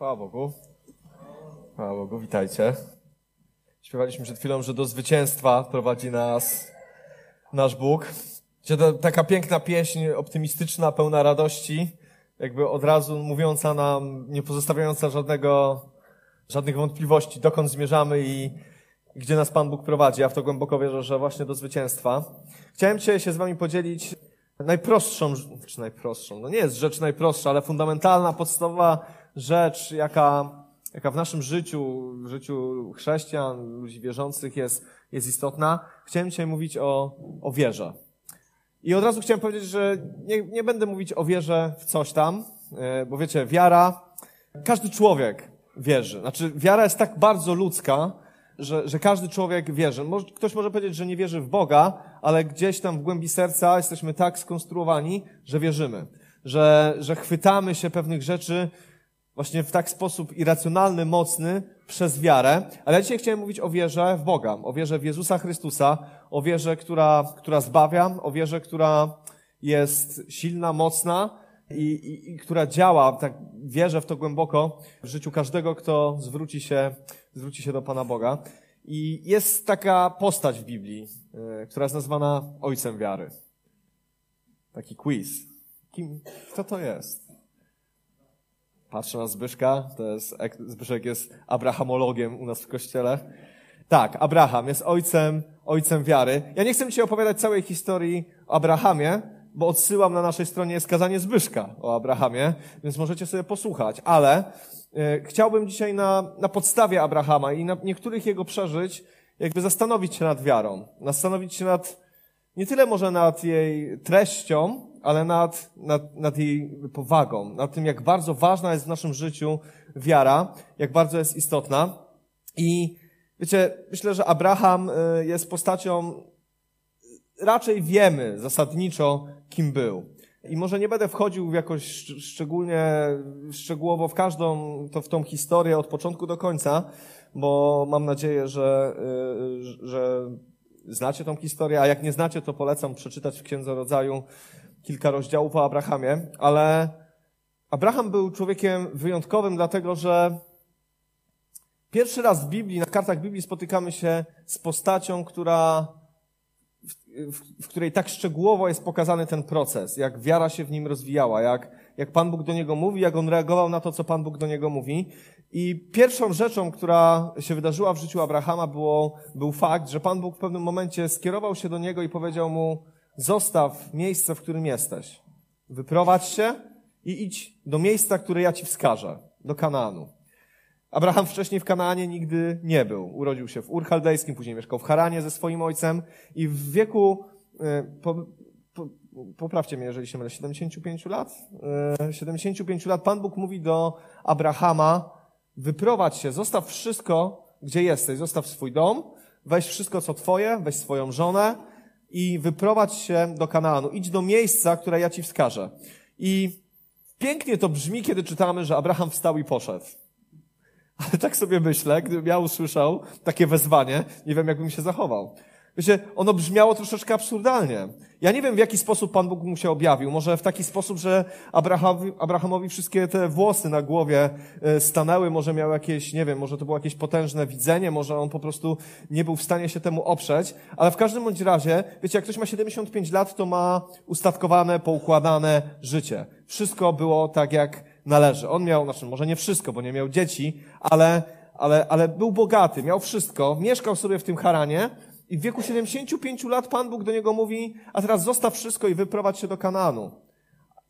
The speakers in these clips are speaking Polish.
Chwała Bogu. Chwała Bogu, witajcie. Śpiewaliśmy przed chwilą, że do zwycięstwa prowadzi nas nasz Bóg. Taka piękna pieśń, optymistyczna, pełna radości, jakby od razu mówiąca nam, nie pozostawiająca żadnego, żadnych wątpliwości, dokąd zmierzamy i gdzie nas Pan Bóg prowadzi. Ja w to głęboko wierzę, że właśnie do zwycięstwa. Chciałem dzisiaj się z Wami podzielić najprostszą, czy najprostszą, no nie jest rzecz najprostsza, ale fundamentalna, podstawowa rzecz, jaka, jaka w naszym życiu, w życiu chrześcijan, ludzi wierzących jest, jest istotna. Chciałem dzisiaj mówić o, o wierze. I od razu chciałem powiedzieć, że nie, nie będę mówić o wierze w coś tam, e, bo wiecie, wiara, każdy człowiek wierzy. Znaczy, wiara jest tak bardzo ludzka, że, że każdy człowiek wierzy. Ktoś może powiedzieć, że nie wierzy w Boga, ale gdzieś tam w głębi serca jesteśmy tak skonstruowani, że wierzymy. Że, że chwytamy się pewnych rzeczy właśnie w tak sposób irracjonalny, mocny przez wiarę. Ale ja dzisiaj chciałem mówić o wierze w Boga, o wierze w Jezusa Chrystusa, o wierze, która, która zbawia, o wierze, która jest silna, mocna i, i, i która działa, tak wierzę w to głęboko, w życiu każdego, kto zwróci się, zwróci się do Pana Boga. I jest taka postać w Biblii, y, która jest nazwana Ojcem Wiary. Taki quiz. Kim, kto to jest? Patrzę na Zbyszka, to jest, Zbyszek jest abrahamologiem u nas w kościele. Tak, Abraham jest ojcem, ojcem wiary. Ja nie chcę dzisiaj opowiadać całej historii o Abrahamie, bo odsyłam na naszej stronie jest kazanie Zbyszka o Abrahamie, więc możecie sobie posłuchać, ale e, chciałbym dzisiaj na, na podstawie Abrahama i na niektórych jego przeżyć jakby zastanowić się nad wiarą, zastanowić się nad, nie tyle może nad jej treścią, ale nad, nad, nad jej powagą, nad tym, jak bardzo ważna jest w naszym życiu wiara, jak bardzo jest istotna. I wiecie, myślę, że Abraham y, jest postacią, raczej wiemy zasadniczo, kim był. I może nie będę wchodził w jakoś szczególnie, szczegółowo w każdą, to w tą historię od początku do końca, bo mam nadzieję, że, y, że znacie tą historię, a jak nie znacie, to polecam przeczytać w Księdze Rodzaju kilka rozdziałów o Abrahamie, ale Abraham był człowiekiem wyjątkowym, dlatego że pierwszy raz w Biblii, na kartach Biblii spotykamy się z postacią, która, w, w, w której tak szczegółowo jest pokazany ten proces, jak wiara się w nim rozwijała, jak, jak Pan Bóg do niego mówi, jak on reagował na to, co Pan Bóg do niego mówi. I pierwszą rzeczą, która się wydarzyła w życiu Abrahama, było, był fakt, że Pan Bóg w pewnym momencie skierował się do niego i powiedział mu, zostaw miejsce, w którym jesteś. Wyprowadź się i idź do miejsca, które ja ci wskażę, do Kanaanu. Abraham wcześniej w Kanaanie nigdy nie był. Urodził się w Ur Chaldejskim, później mieszkał w Haranie ze swoim ojcem i w wieku, e, po, po, poprawcie mnie, jeżeli się mylę, 75 lat? 75 e, lat Pan Bóg mówi do Abrahama, wyprowadź się, zostaw wszystko, gdzie jesteś, zostaw swój dom, weź wszystko, co twoje, weź swoją żonę, i wyprowadź się do Kanaanu. Idź do miejsca, które ja ci wskażę. I pięknie to brzmi, kiedy czytamy, że Abraham wstał i poszedł. Ale tak sobie myślę, gdybym ja usłyszał takie wezwanie, nie wiem, jakbym się zachował. Wiecie, ono brzmiało troszeczkę absurdalnie. Ja nie wiem, w jaki sposób Pan Bóg mu się objawił. Może w taki sposób, że Abrahamowi, Abrahamowi wszystkie te włosy na głowie e, stanęły, może miał jakieś, nie wiem, może to było jakieś potężne widzenie, może on po prostu nie był w stanie się temu oprzeć, ale w każdym bądź razie, wiecie, jak ktoś ma 75 lat, to ma ustatkowane, poukładane życie. Wszystko było tak, jak należy. On miał, znaczy może nie wszystko, bo nie miał dzieci, ale, ale, ale był bogaty, miał wszystko, mieszkał sobie w tym Haranie, i w wieku 75 lat Pan Bóg do niego mówi, a teraz zostaw wszystko i wyprowadź się do Kanaanu.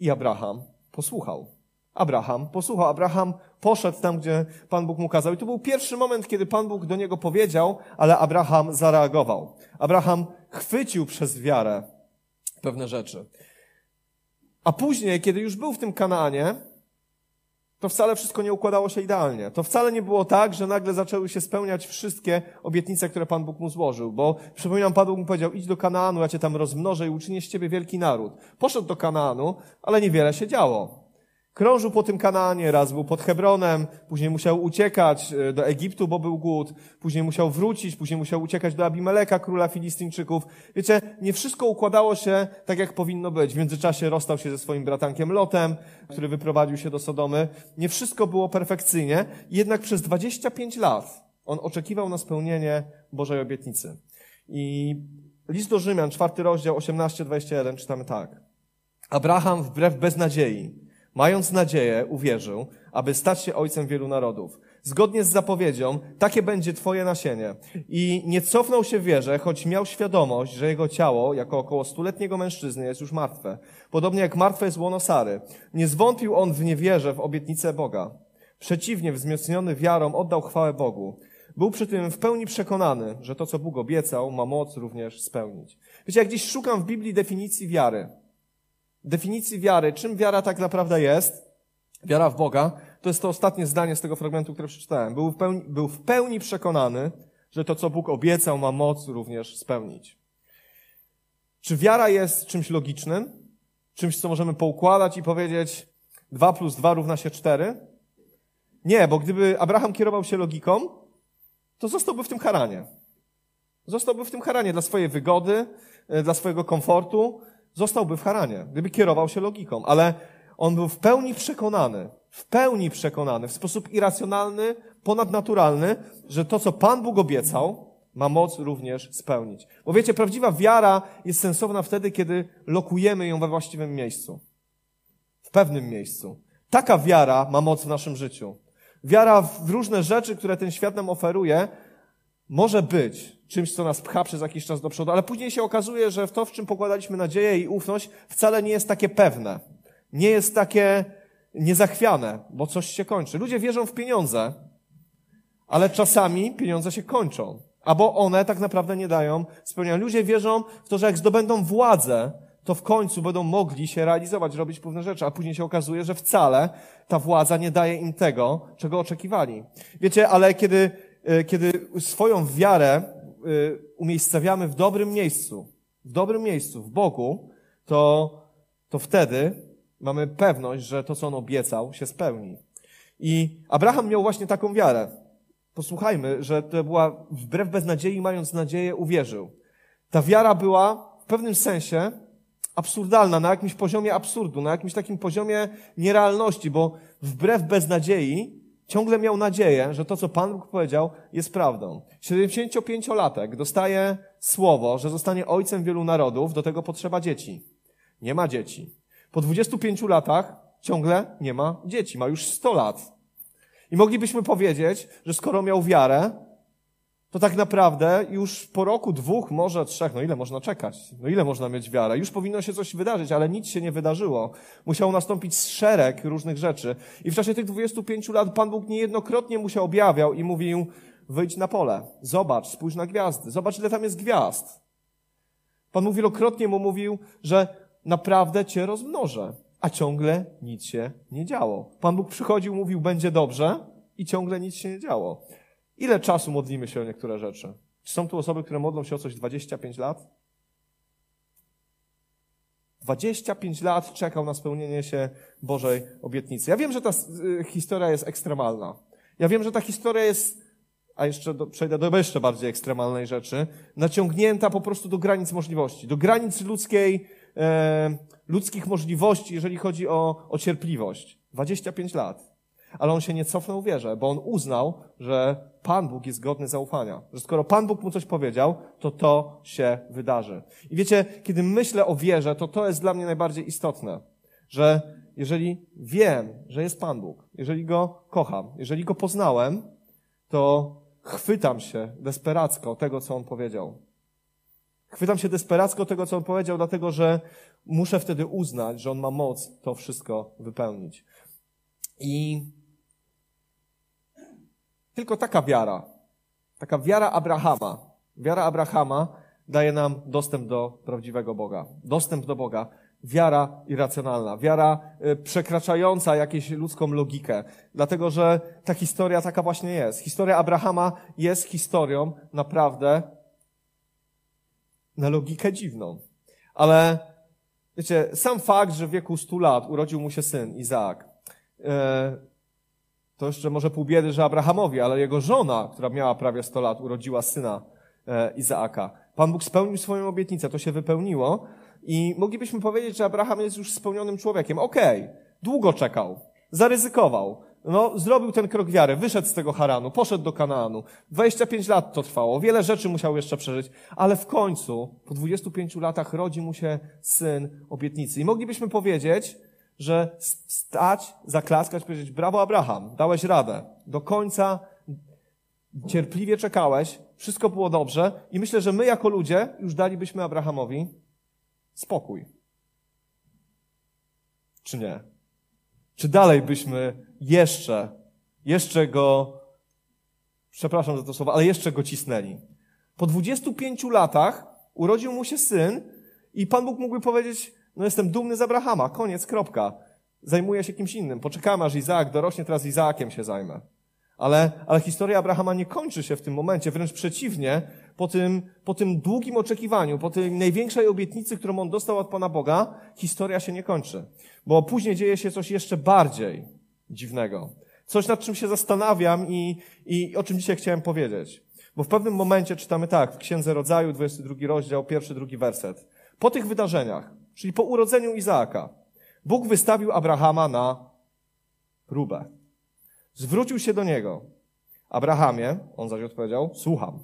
I Abraham posłuchał. Abraham posłuchał. Abraham poszedł tam, gdzie Pan Bóg mu kazał. I to był pierwszy moment, kiedy Pan Bóg do niego powiedział, ale Abraham zareagował. Abraham chwycił przez wiarę pewne rzeczy. A później, kiedy już był w tym Kanaanie, to wcale wszystko nie układało się idealnie. To wcale nie było tak, że nagle zaczęły się spełniać wszystkie obietnice, które Pan Bóg mu złożył. Bo przypominam, Pan Bóg mu powiedział, idź do Kanaanu, ja cię tam rozmnożę i uczynię z ciebie wielki naród. Poszedł do Kanaanu, ale niewiele się działo. Krążył po tym Kanaanie, raz był pod Hebronem, później musiał uciekać e, do Egiptu, bo był głód, później musiał wrócić, później musiał uciekać do Abimeleka, króla Filistyńczyków. Wiecie, nie wszystko układało się tak, jak powinno być. W międzyczasie rozstał się ze swoim bratankiem Lotem, który wyprowadził się do Sodomy. Nie wszystko było perfekcyjnie, jednak przez 25 lat on oczekiwał na spełnienie Bożej obietnicy. I list do Rzymian, czwarty rozdział, 18-21, czytamy tak. Abraham wbrew beznadziei, mając nadzieję, uwierzył, aby stać się ojcem wielu narodów. Zgodnie z zapowiedzią, takie będzie twoje nasienie. I nie cofnął się w wierze, choć miał świadomość, że jego ciało, jako około stuletniego mężczyzny, jest już martwe. Podobnie jak martwe jest łono Sary. Nie zwątpił on w niewierze w obietnicę Boga. Przeciwnie, wzmocniony wiarą, oddał chwałę Bogu. Był przy tym w pełni przekonany, że to, co Bóg obiecał, ma moc również spełnić. Wiecie, jak gdzieś szukam w Biblii definicji wiary, definicji wiary, czym wiara tak naprawdę jest, wiara w Boga, to jest to ostatnie zdanie z tego fragmentu, które przeczytałem. Był w pełni, był w pełni przekonany, że to, co Bóg obiecał, ma moc również spełnić. Czy wiara jest czymś logicznym? Czymś, co możemy poukładać i powiedzieć 2 plus 2 równa się 4? Nie, bo gdyby Abraham kierował się logiką, to zostałby w tym haranie. Zostałby w tym haranie dla swojej wygody, e, dla swojego komfortu. Zostałby w haranie, gdyby kierował się logiką. Ale on był w pełni przekonany, w pełni przekonany, w sposób irracjonalny, ponadnaturalny, że to, co Pan Bóg obiecał, ma moc również spełnić. Bo wiecie, prawdziwa wiara jest sensowna wtedy, kiedy lokujemy ją we właściwym miejscu. W pewnym miejscu. Taka wiara ma moc w naszym życiu. Wiara w różne rzeczy, które ten świat nam oferuje, może być czymś, co nas pcha przez jakiś czas do przodu, ale później się okazuje, że w to, w czym pokładaliśmy nadzieję i ufność, wcale nie jest takie pewne. Nie jest takie niezachwiane, bo coś się kończy. Ludzie wierzą w pieniądze, ale czasami pieniądze się kończą. Albo one tak naprawdę nie dają spełnienia. Ludzie wierzą w to, że jak zdobędą władzę, to w końcu będą mogli się realizować, robić pewne rzeczy, a później się okazuje, że wcale ta władza nie daje im tego, czego oczekiwali. Wiecie, ale kiedy, e, kiedy swoją wiarę umiejscawiamy w dobrym miejscu, w dobrym miejscu, w Bogu, to, to wtedy mamy pewność, że to, co on obiecał, się spełni. I Abraham miał właśnie taką wiarę. Posłuchajmy, że to była wbrew beznadziei, mając nadzieję, uwierzył. Ta wiara była w pewnym sensie absurdalna, na jakimś poziomie absurdu, na jakimś takim poziomie nierealności, bo wbrew beznadziei ciągle miał nadzieję, że to, co Pan Bóg powiedział, jest prawdą. 75-latek dostaje słowo, że zostanie ojcem wielu narodów, do tego potrzeba dzieci. Nie ma dzieci. Po 25 latach ciągle nie ma dzieci, ma już 100 lat. I moglibyśmy powiedzieć, że skoro miał wiarę, to tak naprawdę już po roku, dwóch, może trzech, no ile można czekać? No ile można mieć wiarę? Już powinno się coś wydarzyć, ale nic się nie wydarzyło. Musiał nastąpić szereg różnych rzeczy. I w czasie tych 25 lat Pan Bóg niejednokrotnie mu się objawiał i mówił, wyjdź na pole, zobacz, spójrz na gwiazdy, zobacz ile tam jest gwiazd. Pan Bóg wielokrotnie mu mówił, że naprawdę cię rozmnożę, a ciągle nic się nie działo. Pan Bóg przychodził, mówił, będzie dobrze i ciągle nic się nie działo. Ile czasu modlimy się o niektóre rzeczy? Czy są tu osoby, które modlą się o coś 25 lat? 25 lat czekał na spełnienie się Bożej obietnicy. Ja wiem, że ta y, historia jest ekstremalna. Ja wiem, że ta historia jest, a jeszcze do, przejdę do jeszcze bardziej ekstremalnej rzeczy, naciągnięta po prostu do granic możliwości, do granic ludzkiej, e, ludzkich możliwości, jeżeli chodzi o, o cierpliwość. 25 lat. Ale on się nie cofnął w wierze, bo on uznał, że Pan Bóg jest godny zaufania. Że skoro Pan Bóg mu coś powiedział, to to się wydarzy. I wiecie, kiedy myślę o wierze, to to jest dla mnie najbardziej istotne. Że jeżeli wiem, że jest Pan Bóg, jeżeli Go kocham, jeżeli Go poznałem, to chwytam się desperacko tego, co On powiedział. Chwytam się desperacko tego, co On powiedział, dlatego że muszę wtedy uznać, że On ma moc to wszystko wypełnić. I tylko taka wiara, taka wiara Abrahama, wiara Abrahama daje nam dostęp do prawdziwego Boga, dostęp do Boga. Wiara irracjonalna, wiara y, przekraczająca jakąś ludzką logikę, dlatego że ta historia taka właśnie jest. Historia Abrahama jest historią naprawdę na logikę dziwną. Ale wiecie, sam fakt, że w wieku stu lat urodził mu się syn Izaak, e, to jeszcze może pół biedy, że Abrahamowi, ale jego żona, która miała prawie 100 lat, urodziła syna e, Izaaka. Pan Bóg spełnił swoją obietnicę, to się wypełniło i moglibyśmy powiedzieć, że Abraham jest już spełnionym człowiekiem. Okej, okay, długo czekał, zaryzykował, no, zrobił ten krok wiary, wyszedł z tego Haranu, poszedł do Kanaanu. 25 lat to trwało, wiele rzeczy musiał jeszcze przeżyć, ale w końcu, po 25 latach, rodzi mu się syn obietnicy. I moglibyśmy powiedzieć, że stać, zaklaskać, powiedzieć, brawo Abraham, dałeś radę. Do końca cierpliwie czekałeś, wszystko było dobrze i myślę, że my jako ludzie już dalibyśmy Abrahamowi spokój. Czy nie? Czy dalej byśmy jeszcze, jeszcze go, przepraszam za to słowo, ale jeszcze go cisnęli? Po 25 latach urodził mu się syn i Pan Bóg mógłby powiedzieć, no jestem dumny z Abrahama, koniec, kropka. Zajmuję się kimś innym. Poczekamy, aż Izaak dorośnie, teraz Izaakiem się zajmę. Ale, ale historia Abrahama nie kończy się w tym momencie, wręcz przeciwnie, po tym, po tym długim oczekiwaniu, po tej największej obietnicy, którą on dostał od Pana Boga, historia się nie kończy. Bo później dzieje się coś jeszcze bardziej dziwnego. Coś, nad czym się zastanawiam i, i o czym dzisiaj chciałem powiedzieć. Bo w pewnym momencie czytamy tak, w Księdze Rodzaju, 22 rozdział, pierwszy, drugi werset. Po tych wydarzeniach, czyli po urodzeniu Izaaka, Bóg wystawił Abrahama na próbę. Zwrócił się do niego. Abrahamie, on zaś odpowiedział, słucham.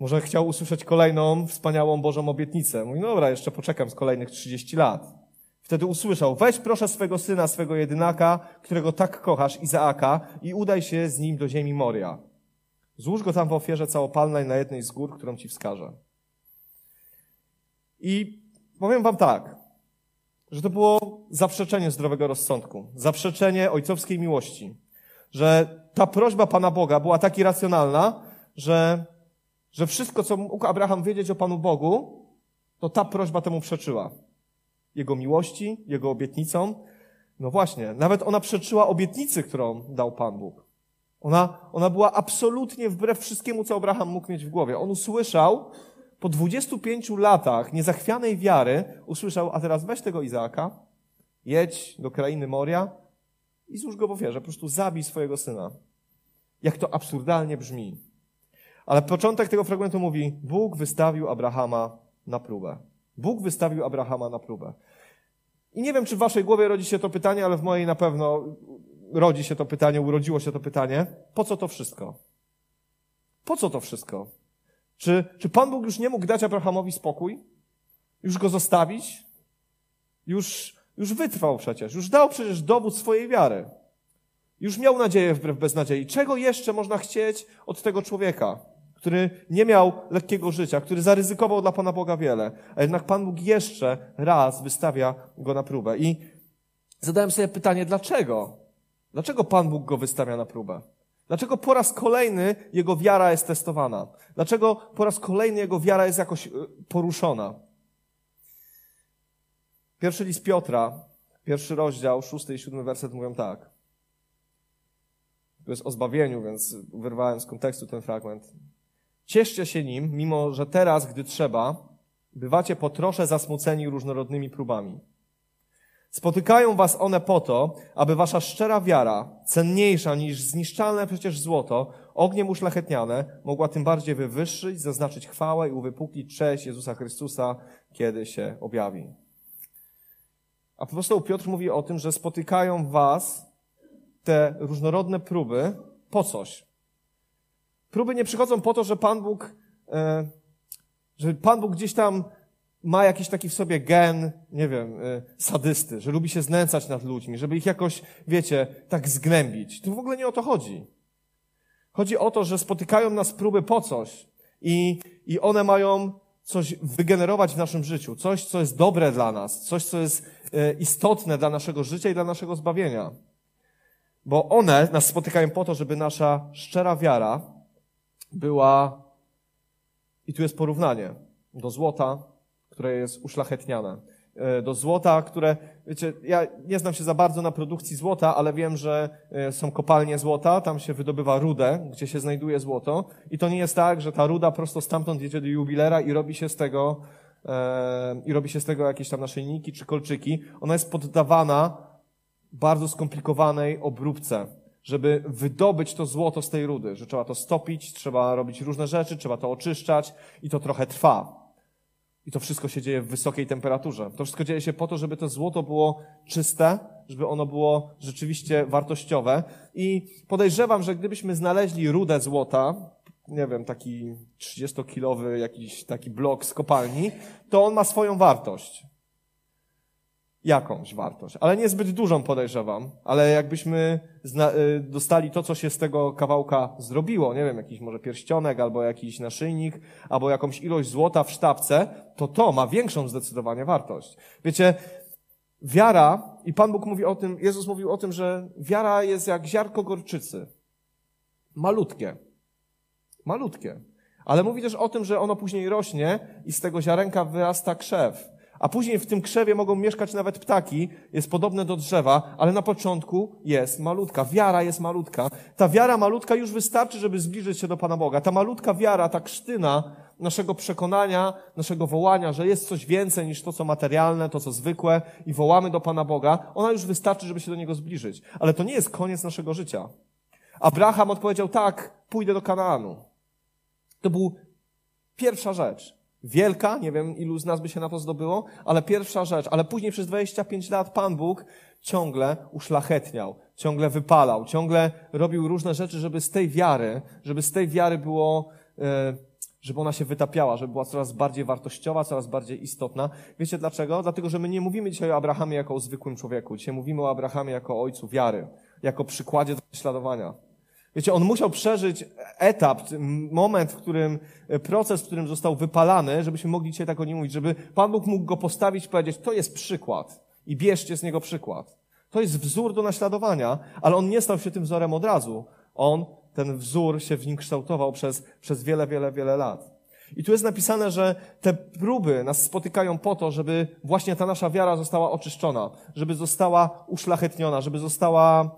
Może chciał usłyszeć kolejną wspaniałą Bożą obietnicę. Mówi, no dobra, jeszcze poczekam z kolejnych 30 lat. Wtedy usłyszał, weź proszę swego syna, swego jedynaka, którego tak kochasz, Izaaka, i udaj się z nim do ziemi Moria. Złóż go tam w ofierze całopalnej na jednej z gór, którą ci wskażę. I powiem wam tak, że to było zaprzeczenie zdrowego rozsądku, zaprzeczenie ojcowskiej miłości, że ta prośba Pana Boga była tak irracjonalna, że, że wszystko, co mógł Abraham wiedzieć o Panu Bogu, to ta prośba temu przeczyła. Jego miłości, Jego obietnicom. No właśnie, nawet ona przeczyła obietnicy, którą dał Pan Bóg. Ona, ona była absolutnie wbrew wszystkiemu, co Abraham mógł mieć w głowie. On usłyszał, po 25 latach niezachwianej wiary usłyszał, a teraz weź tego Izaaka, jedź do krainy Moria i złóż go w ofierze, po prostu zabij swojego syna. Jak to absurdalnie brzmi. Ale początek tego fragmentu mówi, Bóg wystawił Abrahama na próbę. Bóg wystawił Abrahama na próbę. I nie wiem, czy w waszej głowie rodzi się to pytanie, ale w mojej na pewno rodzi się to pytanie, urodziło się to pytanie. Po co to wszystko? Po co to wszystko? Czy, czy Pan Bóg już nie mógł dać Abrahamowi spokój? Już go zostawić? Już, już wytrwał przecież, już dał przecież dowód swojej wiary. Już miał nadzieję wbrew beznadziei. Czego jeszcze można chcieć od tego człowieka, który nie miał lekkiego życia, który zaryzykował dla Pana Boga wiele, a jednak Pan Bóg jeszcze raz wystawia go na próbę. I zadałem sobie pytanie, dlaczego? Dlaczego Pan Bóg go wystawia na próbę? Dlaczego po raz kolejny jego wiara jest testowana? Dlaczego po raz kolejny jego wiara jest jakoś y, poruszona? Pierwszy list Piotra, pierwszy rozdział, szósty i siódmy werset mówią tak. To jest o zbawieniu, więc wyrwałem z kontekstu ten fragment. Cieszcie się nim, mimo że teraz, gdy trzeba, bywacie po trosze zasmuceni różnorodnymi próbami Spotykają was one po to, aby wasza szczera wiara, cenniejsza niż zniszczalne przecież złoto, ogniem uszlachetniane, mogła tym bardziej wywyższyć, zaznaczyć chwałę i uwypuklić cześć Jezusa Chrystusa, kiedy się objawi. Apostoł Piotr mówi o tym, że spotykają was te różnorodne próby po coś. Próby nie przychodzą po to, że Pan Bóg, e, że Pan Bóg gdzieś tam ma jakiś taki w sobie gen, nie wiem, y, sadysty, że lubi się znęcać nad ludźmi, żeby ich jakoś, wiecie, tak zgnębić. Tu w ogóle nie o to chodzi. Chodzi o to, że spotykają nas próby po coś i, i one mają coś wygenerować w naszym życiu, coś, co jest dobre dla nas, coś, co jest y, istotne dla naszego życia i dla naszego zbawienia. Bo one nas spotykają po to, żeby nasza szczera wiara była, i tu jest porównanie, do złota, które jest uszlachetniane. E, do złota, które, wiecie, ja nie znam się za bardzo na produkcji złota, ale wiem, że e, są kopalnie złota, tam się wydobywa rudę, gdzie się znajduje złoto i to nie jest tak, że ta ruda prosto stamtąd jedzie do jubilera i robi się z tego, e, i robi się z tego jakieś tam naszyjniki czy kolczyki. Ona jest poddawana bardzo skomplikowanej obróbce, żeby wydobyć to złoto z tej rudy, że trzeba to stopić, trzeba robić różne rzeczy, trzeba to oczyszczać i to trochę trwa. I to wszystko się dzieje w wysokiej temperaturze. To wszystko dzieje się po to, żeby to złoto było czyste, żeby ono było rzeczywiście wartościowe. I podejrzewam, że gdybyśmy znaleźli rudę złota, nie wiem, taki 30-kilowy jakiś taki blok z kopalni, to on ma swoją wartość jakąś wartość, ale niezbyt dużą podejrzewam, ale jakbyśmy y, dostali to, co się z tego kawałka zrobiło, nie wiem, jakiś może pierścionek, albo jakiś naszyjnik, albo jakąś ilość złota w sztabce, to to ma większą zdecydowanie wartość. Wiecie, wiara, i Pan Bóg mówi o tym, Jezus mówił o tym, że wiara jest jak ziarko gorczycy. Malutkie. Malutkie. Ale mówi też o tym, że ono później rośnie i z tego ziarenka wyrasta krzew a później w tym krzewie mogą mieszkać nawet ptaki, jest podobne do drzewa, ale na początku jest malutka. Wiara jest malutka. Ta wiara malutka już wystarczy, żeby zbliżyć się do Pana Boga. Ta malutka wiara, ta krztyna naszego przekonania, naszego wołania, że jest coś więcej niż to, co materialne, to, co zwykłe i wołamy do Pana Boga, ona już wystarczy, żeby się do Niego zbliżyć. Ale to nie jest koniec naszego życia. Abraham odpowiedział tak, pójdę do Kanaanu. To był pierwsza rzecz wielka, nie wiem ilu z nas by się na to zdobyło, ale pierwsza rzecz, ale później przez 25 lat Pan Bóg ciągle uszlachetniał, ciągle wypalał, ciągle robił różne rzeczy, żeby z tej wiary, żeby z tej wiary było, e, żeby ona się wytapiała, żeby była coraz bardziej wartościowa, coraz bardziej istotna. Wiecie dlaczego? Dlatego, że my nie mówimy dzisiaj o Abrahamie jako o zwykłym człowieku. Dzisiaj mówimy o Abrahamie jako o ojcu wiary, jako przykładzie do naśladowania. Wiecie, on musiał przeżyć etap, moment, w którym, e, proces, w którym został wypalany, żebyśmy mogli dzisiaj tak o nim mówić, żeby Pan Bóg mógł go postawić i powiedzieć, to jest przykład i bierzcie z niego przykład. To jest wzór do naśladowania, ale on nie stał się tym wzorem od razu. On, ten wzór się w nim kształtował przez, przez wiele, wiele, wiele lat. I tu jest napisane, że te próby nas spotykają po to, żeby właśnie ta nasza wiara została oczyszczona, żeby została uszlachetniona, żeby została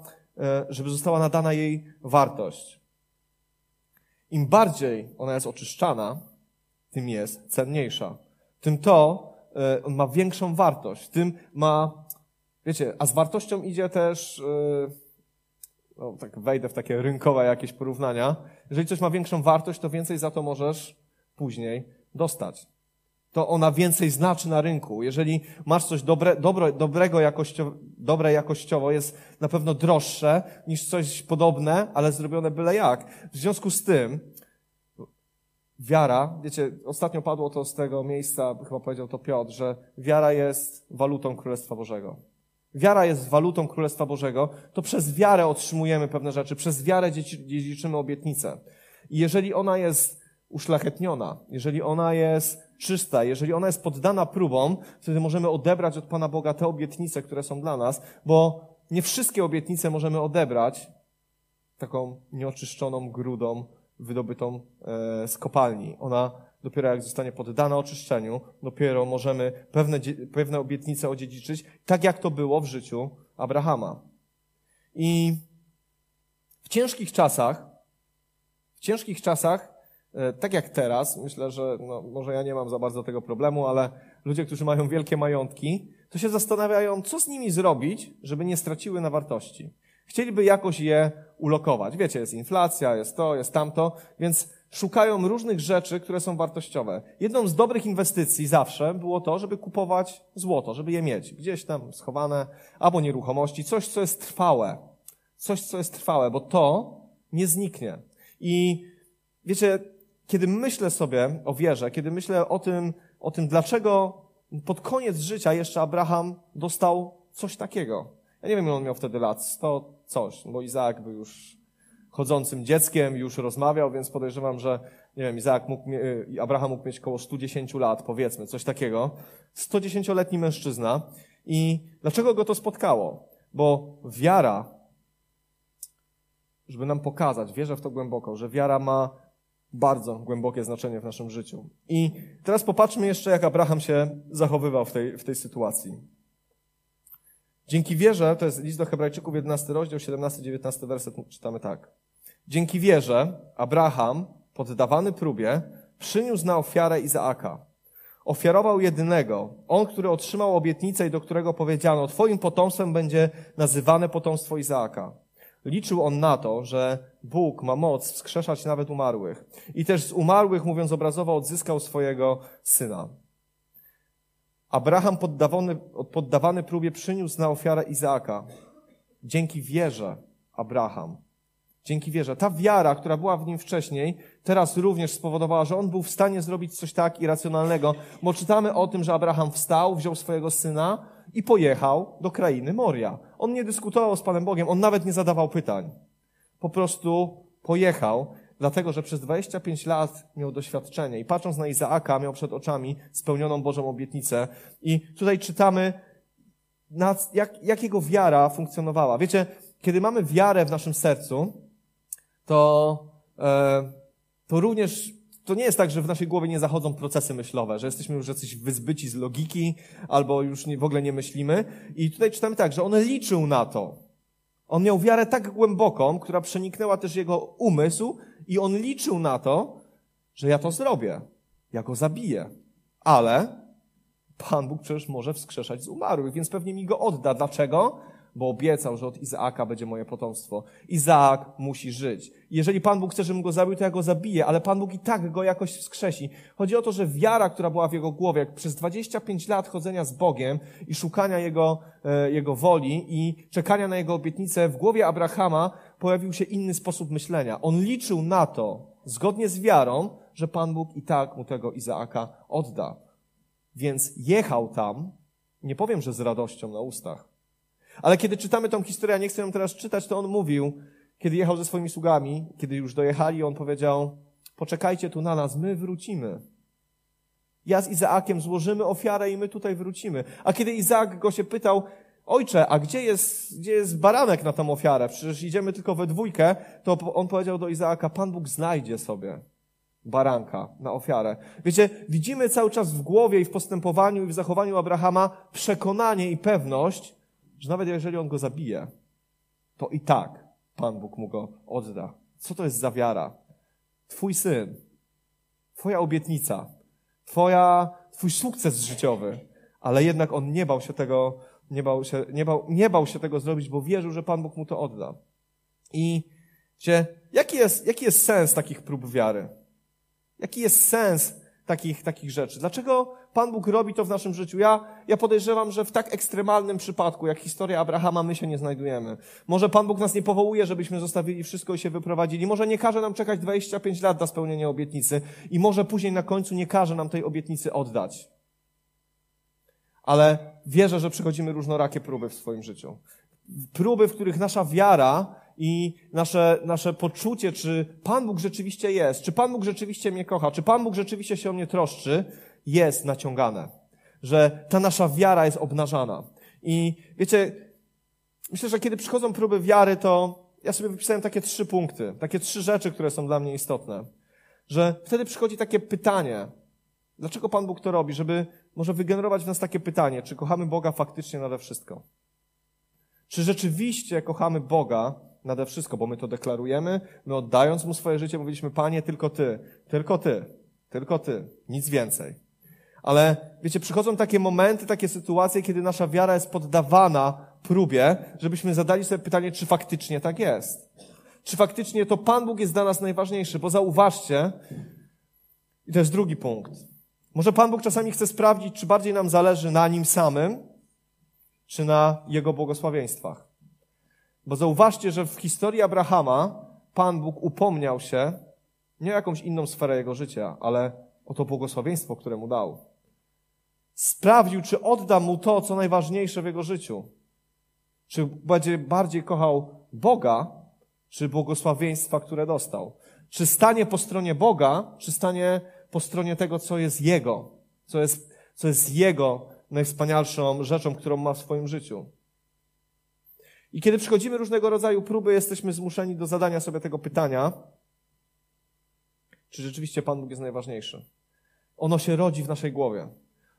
żeby została nadana jej wartość. Im bardziej ona jest oczyszczana, tym jest cenniejsza. Tym to e, ma większą wartość. Tym ma, wiecie, a z wartością idzie też, e, no, tak wejdę w takie rynkowe jakieś porównania. Jeżeli coś ma większą wartość, to więcej za to możesz później dostać to ona więcej znaczy na rynku. Jeżeli masz coś dobre, dobro, dobrego jakościowo, dobre jakościowo, jest na pewno droższe niż coś podobne, ale zrobione byle jak. W związku z tym, wiara, wiecie, ostatnio padło to z tego miejsca, chyba powiedział to Piotr, że wiara jest walutą Królestwa Bożego. Wiara jest walutą Królestwa Bożego, to przez wiarę otrzymujemy pewne rzeczy, przez wiarę dziedziczymy obietnice. I jeżeli ona jest uszlachetniona, jeżeli ona jest czysta, jeżeli ona jest poddana próbom, wtedy możemy odebrać od Pana Boga te obietnice, które są dla nas, bo nie wszystkie obietnice możemy odebrać taką nieoczyszczoną grudą wydobytą e, z kopalni. Ona dopiero jak zostanie poddana oczyszczeniu, dopiero możemy pewne, pewne obietnice odziedziczyć, tak jak to było w życiu Abrahama. I w ciężkich czasach, w ciężkich czasach tak jak teraz, myślę, że no, może ja nie mam za bardzo tego problemu, ale ludzie, którzy mają wielkie majątki, to się zastanawiają, co z nimi zrobić, żeby nie straciły na wartości. Chcieliby jakoś je ulokować. Wiecie, jest inflacja, jest to, jest tamto, więc szukają różnych rzeczy, które są wartościowe. Jedną z dobrych inwestycji zawsze było to, żeby kupować złoto, żeby je mieć gdzieś tam schowane, albo nieruchomości, coś, co jest trwałe. Coś, co jest trwałe, bo to nie zniknie. I wiecie, kiedy myślę sobie o wierze, kiedy myślę o tym, o tym, dlaczego pod koniec życia jeszcze Abraham dostał coś takiego. Ja nie wiem, ile on miał wtedy lat, sto coś, bo Izaak był już chodzącym dzieckiem, już rozmawiał, więc podejrzewam, że, nie wiem, Izaak mógł, Abraham mógł mieć około 110 lat, powiedzmy, coś takiego. 110-letni mężczyzna. I dlaczego go to spotkało? Bo wiara, żeby nam pokazać, wierzę w to głęboko, że wiara ma bardzo głębokie znaczenie w naszym życiu. I teraz popatrzmy jeszcze, jak Abraham się zachowywał w tej, w tej sytuacji. Dzięki wierze, to jest list do Hebrajczyków, 11 rozdział, 17-19 werset, czytamy tak. Dzięki wierze Abraham, poddawany próbie, przyniósł na ofiarę Izaaka. ofiarował jedynego, on, który otrzymał obietnicę i do którego powiedziano, twoim potomstwem będzie nazywane potomstwo Izaaka. Liczył on na to, że Bóg ma moc wskrzeszać nawet umarłych. I też z umarłych, mówiąc obrazowo, odzyskał swojego syna. Abraham poddawany, poddawany próbie przyniósł na ofiarę Izaaka. Dzięki wierze Abraham. Dzięki wierze. Ta wiara, która była w nim wcześniej, teraz również spowodowała, że on był w stanie zrobić coś tak irracjonalnego, bo czytamy o tym, że Abraham wstał, wziął swojego syna i pojechał do krainy Moria. On nie dyskutował z Panem Bogiem, on nawet nie zadawał pytań. Po prostu pojechał, dlatego że przez 25 lat miał doświadczenie i patrząc na Izaaka, miał przed oczami spełnioną Bożą obietnicę. I tutaj czytamy, jak, jak jego wiara funkcjonowała. Wiecie, kiedy mamy wiarę w naszym sercu, to, e, to również to nie jest tak, że w naszej głowie nie zachodzą procesy myślowe, że jesteśmy już jacyś wyzbyci z logiki, albo już nie, w ogóle nie myślimy. I tutaj czytamy tak, że on liczył na to. On miał wiarę tak głęboką, która przeniknęła też jego umysł, i on liczył na to, że ja to zrobię. Ja go zabiję. Ale Pan Bóg przecież może wskrzeszać z umarłych, więc pewnie mi go odda. Dlaczego? Bo obiecał, że od Izaaka będzie moje potomstwo. Izaak musi żyć. Jeżeli Pan Bóg chce, żebym go zabił, to ja go zabiję, ale Pan Bóg i tak go jakoś wskrzesi. Chodzi o to, że wiara, która była w jego głowie, jak przez 25 lat chodzenia z Bogiem i szukania jego, e, jego woli i czekania na jego obietnicę, w głowie Abrahama pojawił się inny sposób myślenia. On liczył na to, zgodnie z wiarą, że Pan Bóg i tak mu tego Izaaka odda. Więc jechał tam, nie powiem, że z radością na ustach, ale kiedy czytamy tą historię, ja nie chcę ją teraz czytać, to on mówił, kiedy jechał ze swoimi sługami, kiedy już dojechali, on powiedział, poczekajcie tu na nas, my wrócimy. Ja z Izaakiem złożymy ofiarę i my tutaj wrócimy. A kiedy Izaak go się pytał, ojcze, a gdzie jest, gdzie jest baranek na tą ofiarę? Przecież idziemy tylko we dwójkę. To on powiedział do Izaaka, Pan Bóg znajdzie sobie baranka na ofiarę. Wiecie, widzimy cały czas w głowie i w postępowaniu i w zachowaniu Abrahama przekonanie i pewność, że nawet jeżeli on go zabije, to i tak Pan Bóg mu go odda. Co to jest za wiara? Twój syn, Twoja obietnica, twoja, Twój sukces życiowy, ale jednak on nie bał się tego, nie bał się, nie bał, nie bał się tego zrobić, bo wierzył, że Pan Bóg mu to odda. I wiecie, jaki jest, jaki jest sens takich prób wiary? Jaki jest sens takich, takich rzeczy? Dlaczego Pan Bóg robi to w naszym życiu. Ja, ja podejrzewam, że w tak ekstremalnym przypadku, jak historia Abrahama, my się nie znajdujemy. Może Pan Bóg nas nie powołuje, żebyśmy zostawili wszystko i się wyprowadzili. Może nie każe nam czekać 25 lat na spełnienie obietnicy i może później na końcu nie każe nam tej obietnicy oddać. Ale wierzę, że przechodzimy różnorakie próby w swoim życiu. Próby, w których nasza wiara i nasze, nasze poczucie, czy Pan Bóg rzeczywiście jest, czy Pan Bóg rzeczywiście mnie kocha, czy Pan Bóg rzeczywiście się o mnie troszczy, jest naciągane. Że ta nasza wiara jest obnażana. I wiecie, myślę, że kiedy przychodzą próby wiary, to ja sobie wypisałem takie trzy punkty, takie trzy rzeczy, które są dla mnie istotne. Że wtedy przychodzi takie pytanie, dlaczego Pan Bóg to robi, żeby może wygenerować w nas takie pytanie, czy kochamy Boga faktycznie nade wszystko? Czy rzeczywiście kochamy Boga nade wszystko, bo my to deklarujemy, my oddając Mu swoje życie mówiliśmy, Panie, tylko Ty, tylko Ty, tylko Ty, nic więcej. Ale wiecie, przychodzą takie momenty, takie sytuacje, kiedy nasza wiara jest poddawana próbie, żebyśmy zadali sobie pytanie, czy faktycznie tak jest. Czy faktycznie to Pan Bóg jest dla nas najważniejszy? Bo zauważcie, i to jest drugi punkt. Może Pan Bóg czasami chce sprawdzić, czy bardziej nam zależy na Nim samym, czy na Jego błogosławieństwach. Bo zauważcie, że w historii Abrahama Pan Bóg upomniał się nie o jakąś inną sferę jego życia, ale o to błogosławieństwo, które mu dał. Sprawdził, czy odda mu to, co najważniejsze w jego życiu. Czy będzie bardziej kochał Boga, czy błogosławieństwa, które dostał. Czy stanie po stronie Boga, czy stanie po stronie tego, co jest Jego, co jest, co jest Jego najwspanialszą rzeczą, którą ma w swoim życiu. I kiedy przychodzimy różnego rodzaju próby, jesteśmy zmuszeni do zadania sobie tego pytania, czy rzeczywiście Pan Bóg jest najważniejszy. Ono się rodzi w naszej głowie.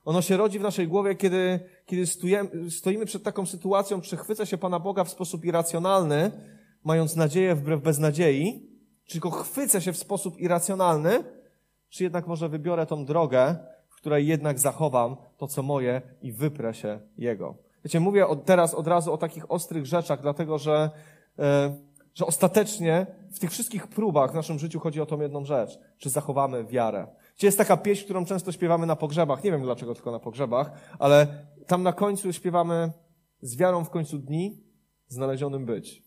Ono się rodzi w naszej głowie, kiedy, kiedy stojemy, stoimy przed taką sytuacją, czy chwycę się Pana Boga w sposób irracjonalny, mając nadzieję wbrew beznadziei, czy go chwycę się w sposób irracjonalny, czy jednak może wybiorę tą drogę, w której jednak zachowam to, co moje i wyprę się Jego. Wiecie, mówię od, teraz od razu o takich ostrych rzeczach, dlatego że, e, że ostatecznie w tych wszystkich próbach w naszym życiu chodzi o tą jedną rzecz. Czy zachowamy wiarę? Gdzie jest taka pieśń, którą często śpiewamy na pogrzebach. Nie wiem dlaczego tylko na pogrzebach, ale tam na końcu śpiewamy z wiarą w końcu dni znalezionym być.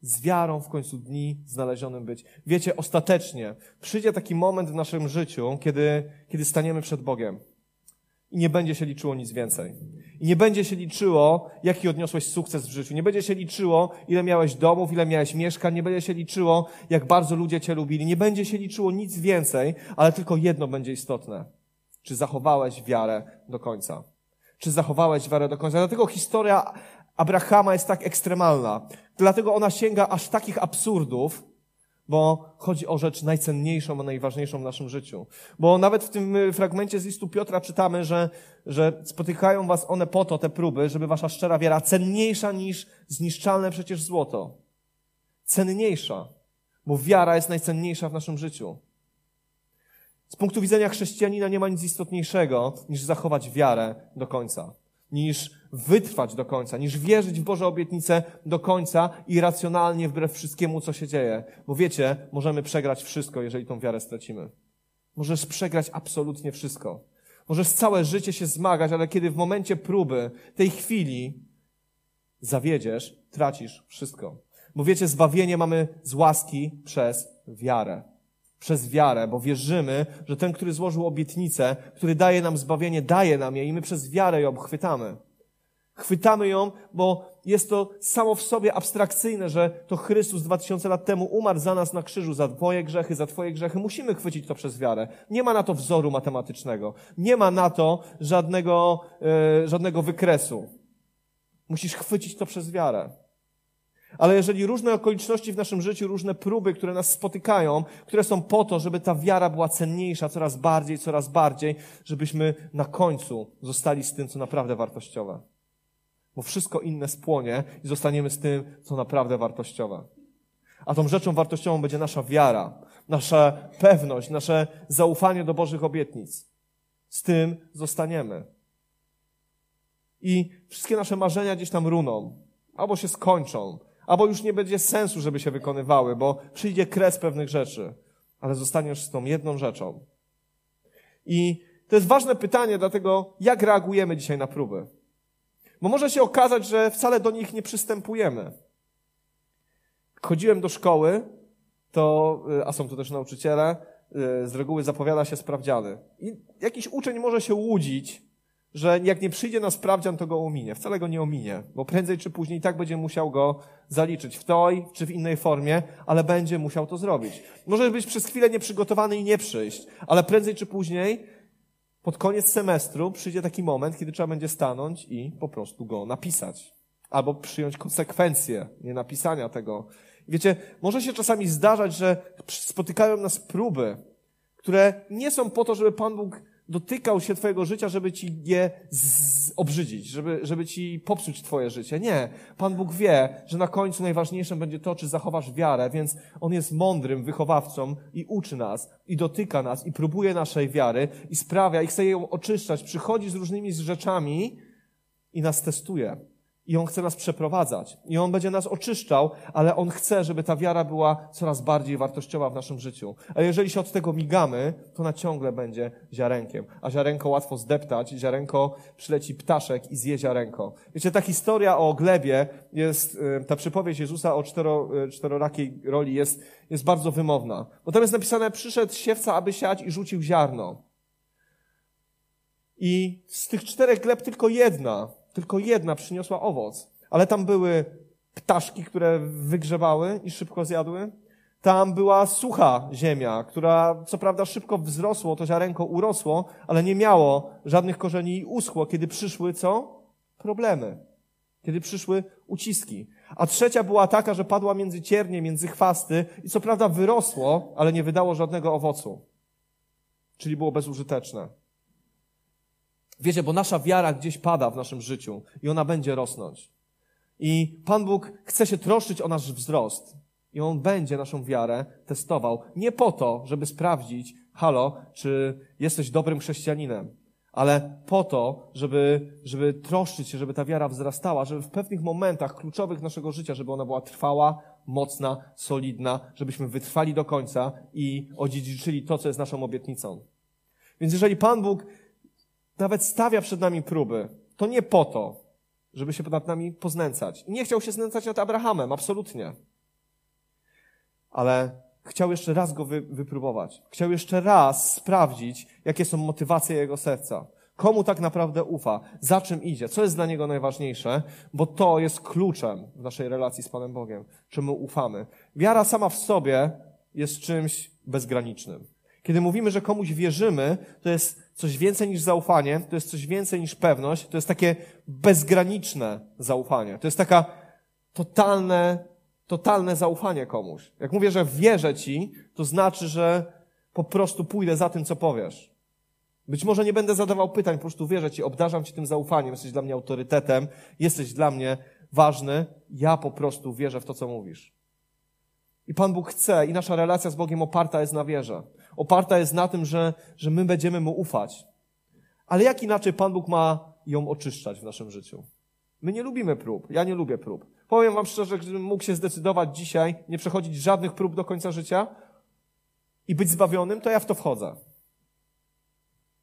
Z wiarą w końcu dni znalezionym być. Wiecie, ostatecznie przyjdzie taki moment w naszym życiu, kiedy, kiedy staniemy przed Bogiem i nie będzie się liczyło nic więcej. I nie będzie się liczyło, jaki odniosłeś sukces w życiu. Nie będzie się liczyło, ile miałeś domów, ile miałeś mieszkań. Nie będzie się liczyło, jak bardzo ludzie cię lubili. Nie będzie się liczyło nic więcej, ale tylko jedno będzie istotne. Czy zachowałeś wiarę do końca? Czy zachowałeś wiarę do końca? Dlatego historia Abrahama jest tak ekstremalna. Dlatego ona sięga aż takich absurdów, bo chodzi o rzecz najcenniejszą, a najważniejszą w naszym życiu. Bo nawet w tym y, fragmencie z listu Piotra czytamy, że, że spotykają was one po to, te próby, żeby wasza szczera wiara cenniejsza niż zniszczalne przecież złoto. Cenniejsza, bo wiara jest najcenniejsza w naszym życiu. Z punktu widzenia chrześcijanina nie ma nic istotniejszego niż zachować wiarę do końca niż wytrwać do końca, niż wierzyć w Boże obietnice do końca i racjonalnie wbrew wszystkiemu, co się dzieje. Bo wiecie, możemy przegrać wszystko, jeżeli tą wiarę stracimy. Możesz przegrać absolutnie wszystko. Możesz całe życie się zmagać, ale kiedy w momencie próby, tej chwili, zawiedziesz, tracisz wszystko. Bo wiecie, zbawienie mamy z łaski przez wiarę przez wiarę, bo wierzymy, że ten, który złożył obietnicę, który daje nam zbawienie, daje nam je i my przez wiarę ją chwytamy. Chwytamy ją, bo jest to samo w sobie abstrakcyjne, że to Chrystus dwa tysiące lat temu umarł za nas na krzyżu, za Twoje grzechy, za Twoje grzechy. Musimy chwycić to przez wiarę. Nie ma na to wzoru matematycznego. Nie ma na to żadnego, yy, żadnego wykresu. Musisz chwycić to przez wiarę. Ale jeżeli różne okoliczności w naszym życiu, różne próby, które nas spotykają, które są po to, żeby ta wiara była cenniejsza coraz bardziej, coraz bardziej, żebyśmy na końcu zostali z tym, co naprawdę wartościowe. Bo wszystko inne spłonie i zostaniemy z tym, co naprawdę wartościowe. A tą rzeczą wartościową będzie nasza wiara, nasza pewność, nasze zaufanie do Bożych obietnic. Z tym zostaniemy. I wszystkie nasze marzenia gdzieś tam runą, albo się skończą, albo już nie będzie sensu, żeby się wykonywały, bo przyjdzie kres pewnych rzeczy, ale zostaniesz z tą jedną rzeczą. I to jest ważne pytanie, dlatego jak reagujemy dzisiaj na próby? Bo może się okazać, że wcale do nich nie przystępujemy. Chodziłem do szkoły, to, a są tu też nauczyciele, z reguły zapowiada się sprawdziany. I jakiś uczeń może się łudzić, że jak nie przyjdzie na sprawdzian, to go ominie. Wcale go nie ominie, bo prędzej czy później tak będzie musiał go zaliczyć w tej czy w innej formie, ale będzie musiał to zrobić. Może być przez chwilę nieprzygotowany i nie przyjść, ale prędzej czy później pod koniec semestru przyjdzie taki moment, kiedy trzeba będzie stanąć i po prostu go napisać. Albo przyjąć konsekwencje nienapisania tego. Wiecie, może się czasami zdarzać, że spotykają nas próby, które nie są po to, żeby Pan Bóg dotykał się Twojego życia, żeby Ci je obrzydzić, żeby, żeby Ci popsuć Twoje życie. Nie. Pan Bóg wie, że na końcu najważniejsze będzie to, czy zachowasz wiarę, więc On jest mądrym wychowawcą i uczy nas, i dotyka nas, i próbuje naszej wiary, i sprawia, i chce ją oczyszczać. Przychodzi z różnymi rzeczami i nas testuje. I On chce nas przeprowadzać. I On będzie nas oczyszczał, ale On chce, żeby ta wiara była coraz bardziej wartościowa w naszym życiu. A jeżeli się od tego migamy, to na ciągle będzie ziarenkiem. A ziarenko łatwo zdeptać, ziarenko przyleci ptaszek i zje ziarenko. Wiecie, ta historia o glebie jest, y, ta przypowieść Jezusa o cztero, y, czterorakiej roli jest, jest bardzo wymowna. Bo tam jest napisane, przyszedł siewca, aby siać i rzucił ziarno. I z tych czterech gleb tylko jedna tylko jedna przyniosła owoc. Ale tam były ptaszki, które wygrzebały i szybko zjadły. Tam była sucha ziemia, która co prawda szybko wzrosło, to ziarenko urosło, ale nie miało żadnych korzeni i uschło, kiedy przyszły co? Problemy. Kiedy przyszły uciski. A trzecia była taka, że padła między ciernie, między chwasty i co prawda wyrosło, ale nie wydało żadnego owocu. Czyli było bezużyteczne. Wiecie, bo nasza wiara gdzieś pada w naszym życiu i ona będzie rosnąć. I Pan Bóg chce się troszczyć o nasz wzrost. I on będzie naszą wiarę testował. Nie po to, żeby sprawdzić, halo, czy jesteś dobrym chrześcijaninem, ale po to, żeby, żeby troszczyć się, żeby ta wiara wzrastała, żeby w pewnych momentach kluczowych naszego życia, żeby ona była trwała, mocna, solidna, żebyśmy wytrwali do końca i odziedziczyli to, co jest naszą obietnicą. Więc jeżeli Pan Bóg nawet stawia przed nami próby, to nie po to, żeby się nad nami poznęcać. Nie chciał się znęcać nad Abrahamem, absolutnie. Ale chciał jeszcze raz go wy, wypróbować. Chciał jeszcze raz sprawdzić, jakie są motywacje jego serca. Komu tak naprawdę ufa? Za czym idzie? Co jest dla niego najważniejsze? Bo to jest kluczem w naszej relacji z Panem Bogiem. Czemu ufamy? Wiara sama w sobie jest czymś bezgranicznym. Kiedy mówimy, że komuś wierzymy, to jest coś więcej niż zaufanie, to jest coś więcej niż pewność, to jest takie bezgraniczne zaufanie. To jest taka totalne, totalne zaufanie komuś. Jak mówię, że wierzę ci, to znaczy, że po prostu pójdę za tym, co powiesz. Być może nie będę zadawał pytań, po prostu wierzę ci, obdarzam ci tym zaufaniem, jesteś dla mnie autorytetem, jesteś dla mnie ważny, ja po prostu wierzę w to, co mówisz. I Pan Bóg chce i nasza relacja z Bogiem oparta jest na wierze. Oparta jest na tym, że, że my będziemy Mu ufać. Ale jak inaczej Pan Bóg ma ją oczyszczać w naszym życiu? My nie lubimy prób. Ja nie lubię prób. Powiem Wam szczerze, gdybym mógł się zdecydować dzisiaj, nie przechodzić żadnych prób do końca życia i być zbawionym, to ja w to wchodzę.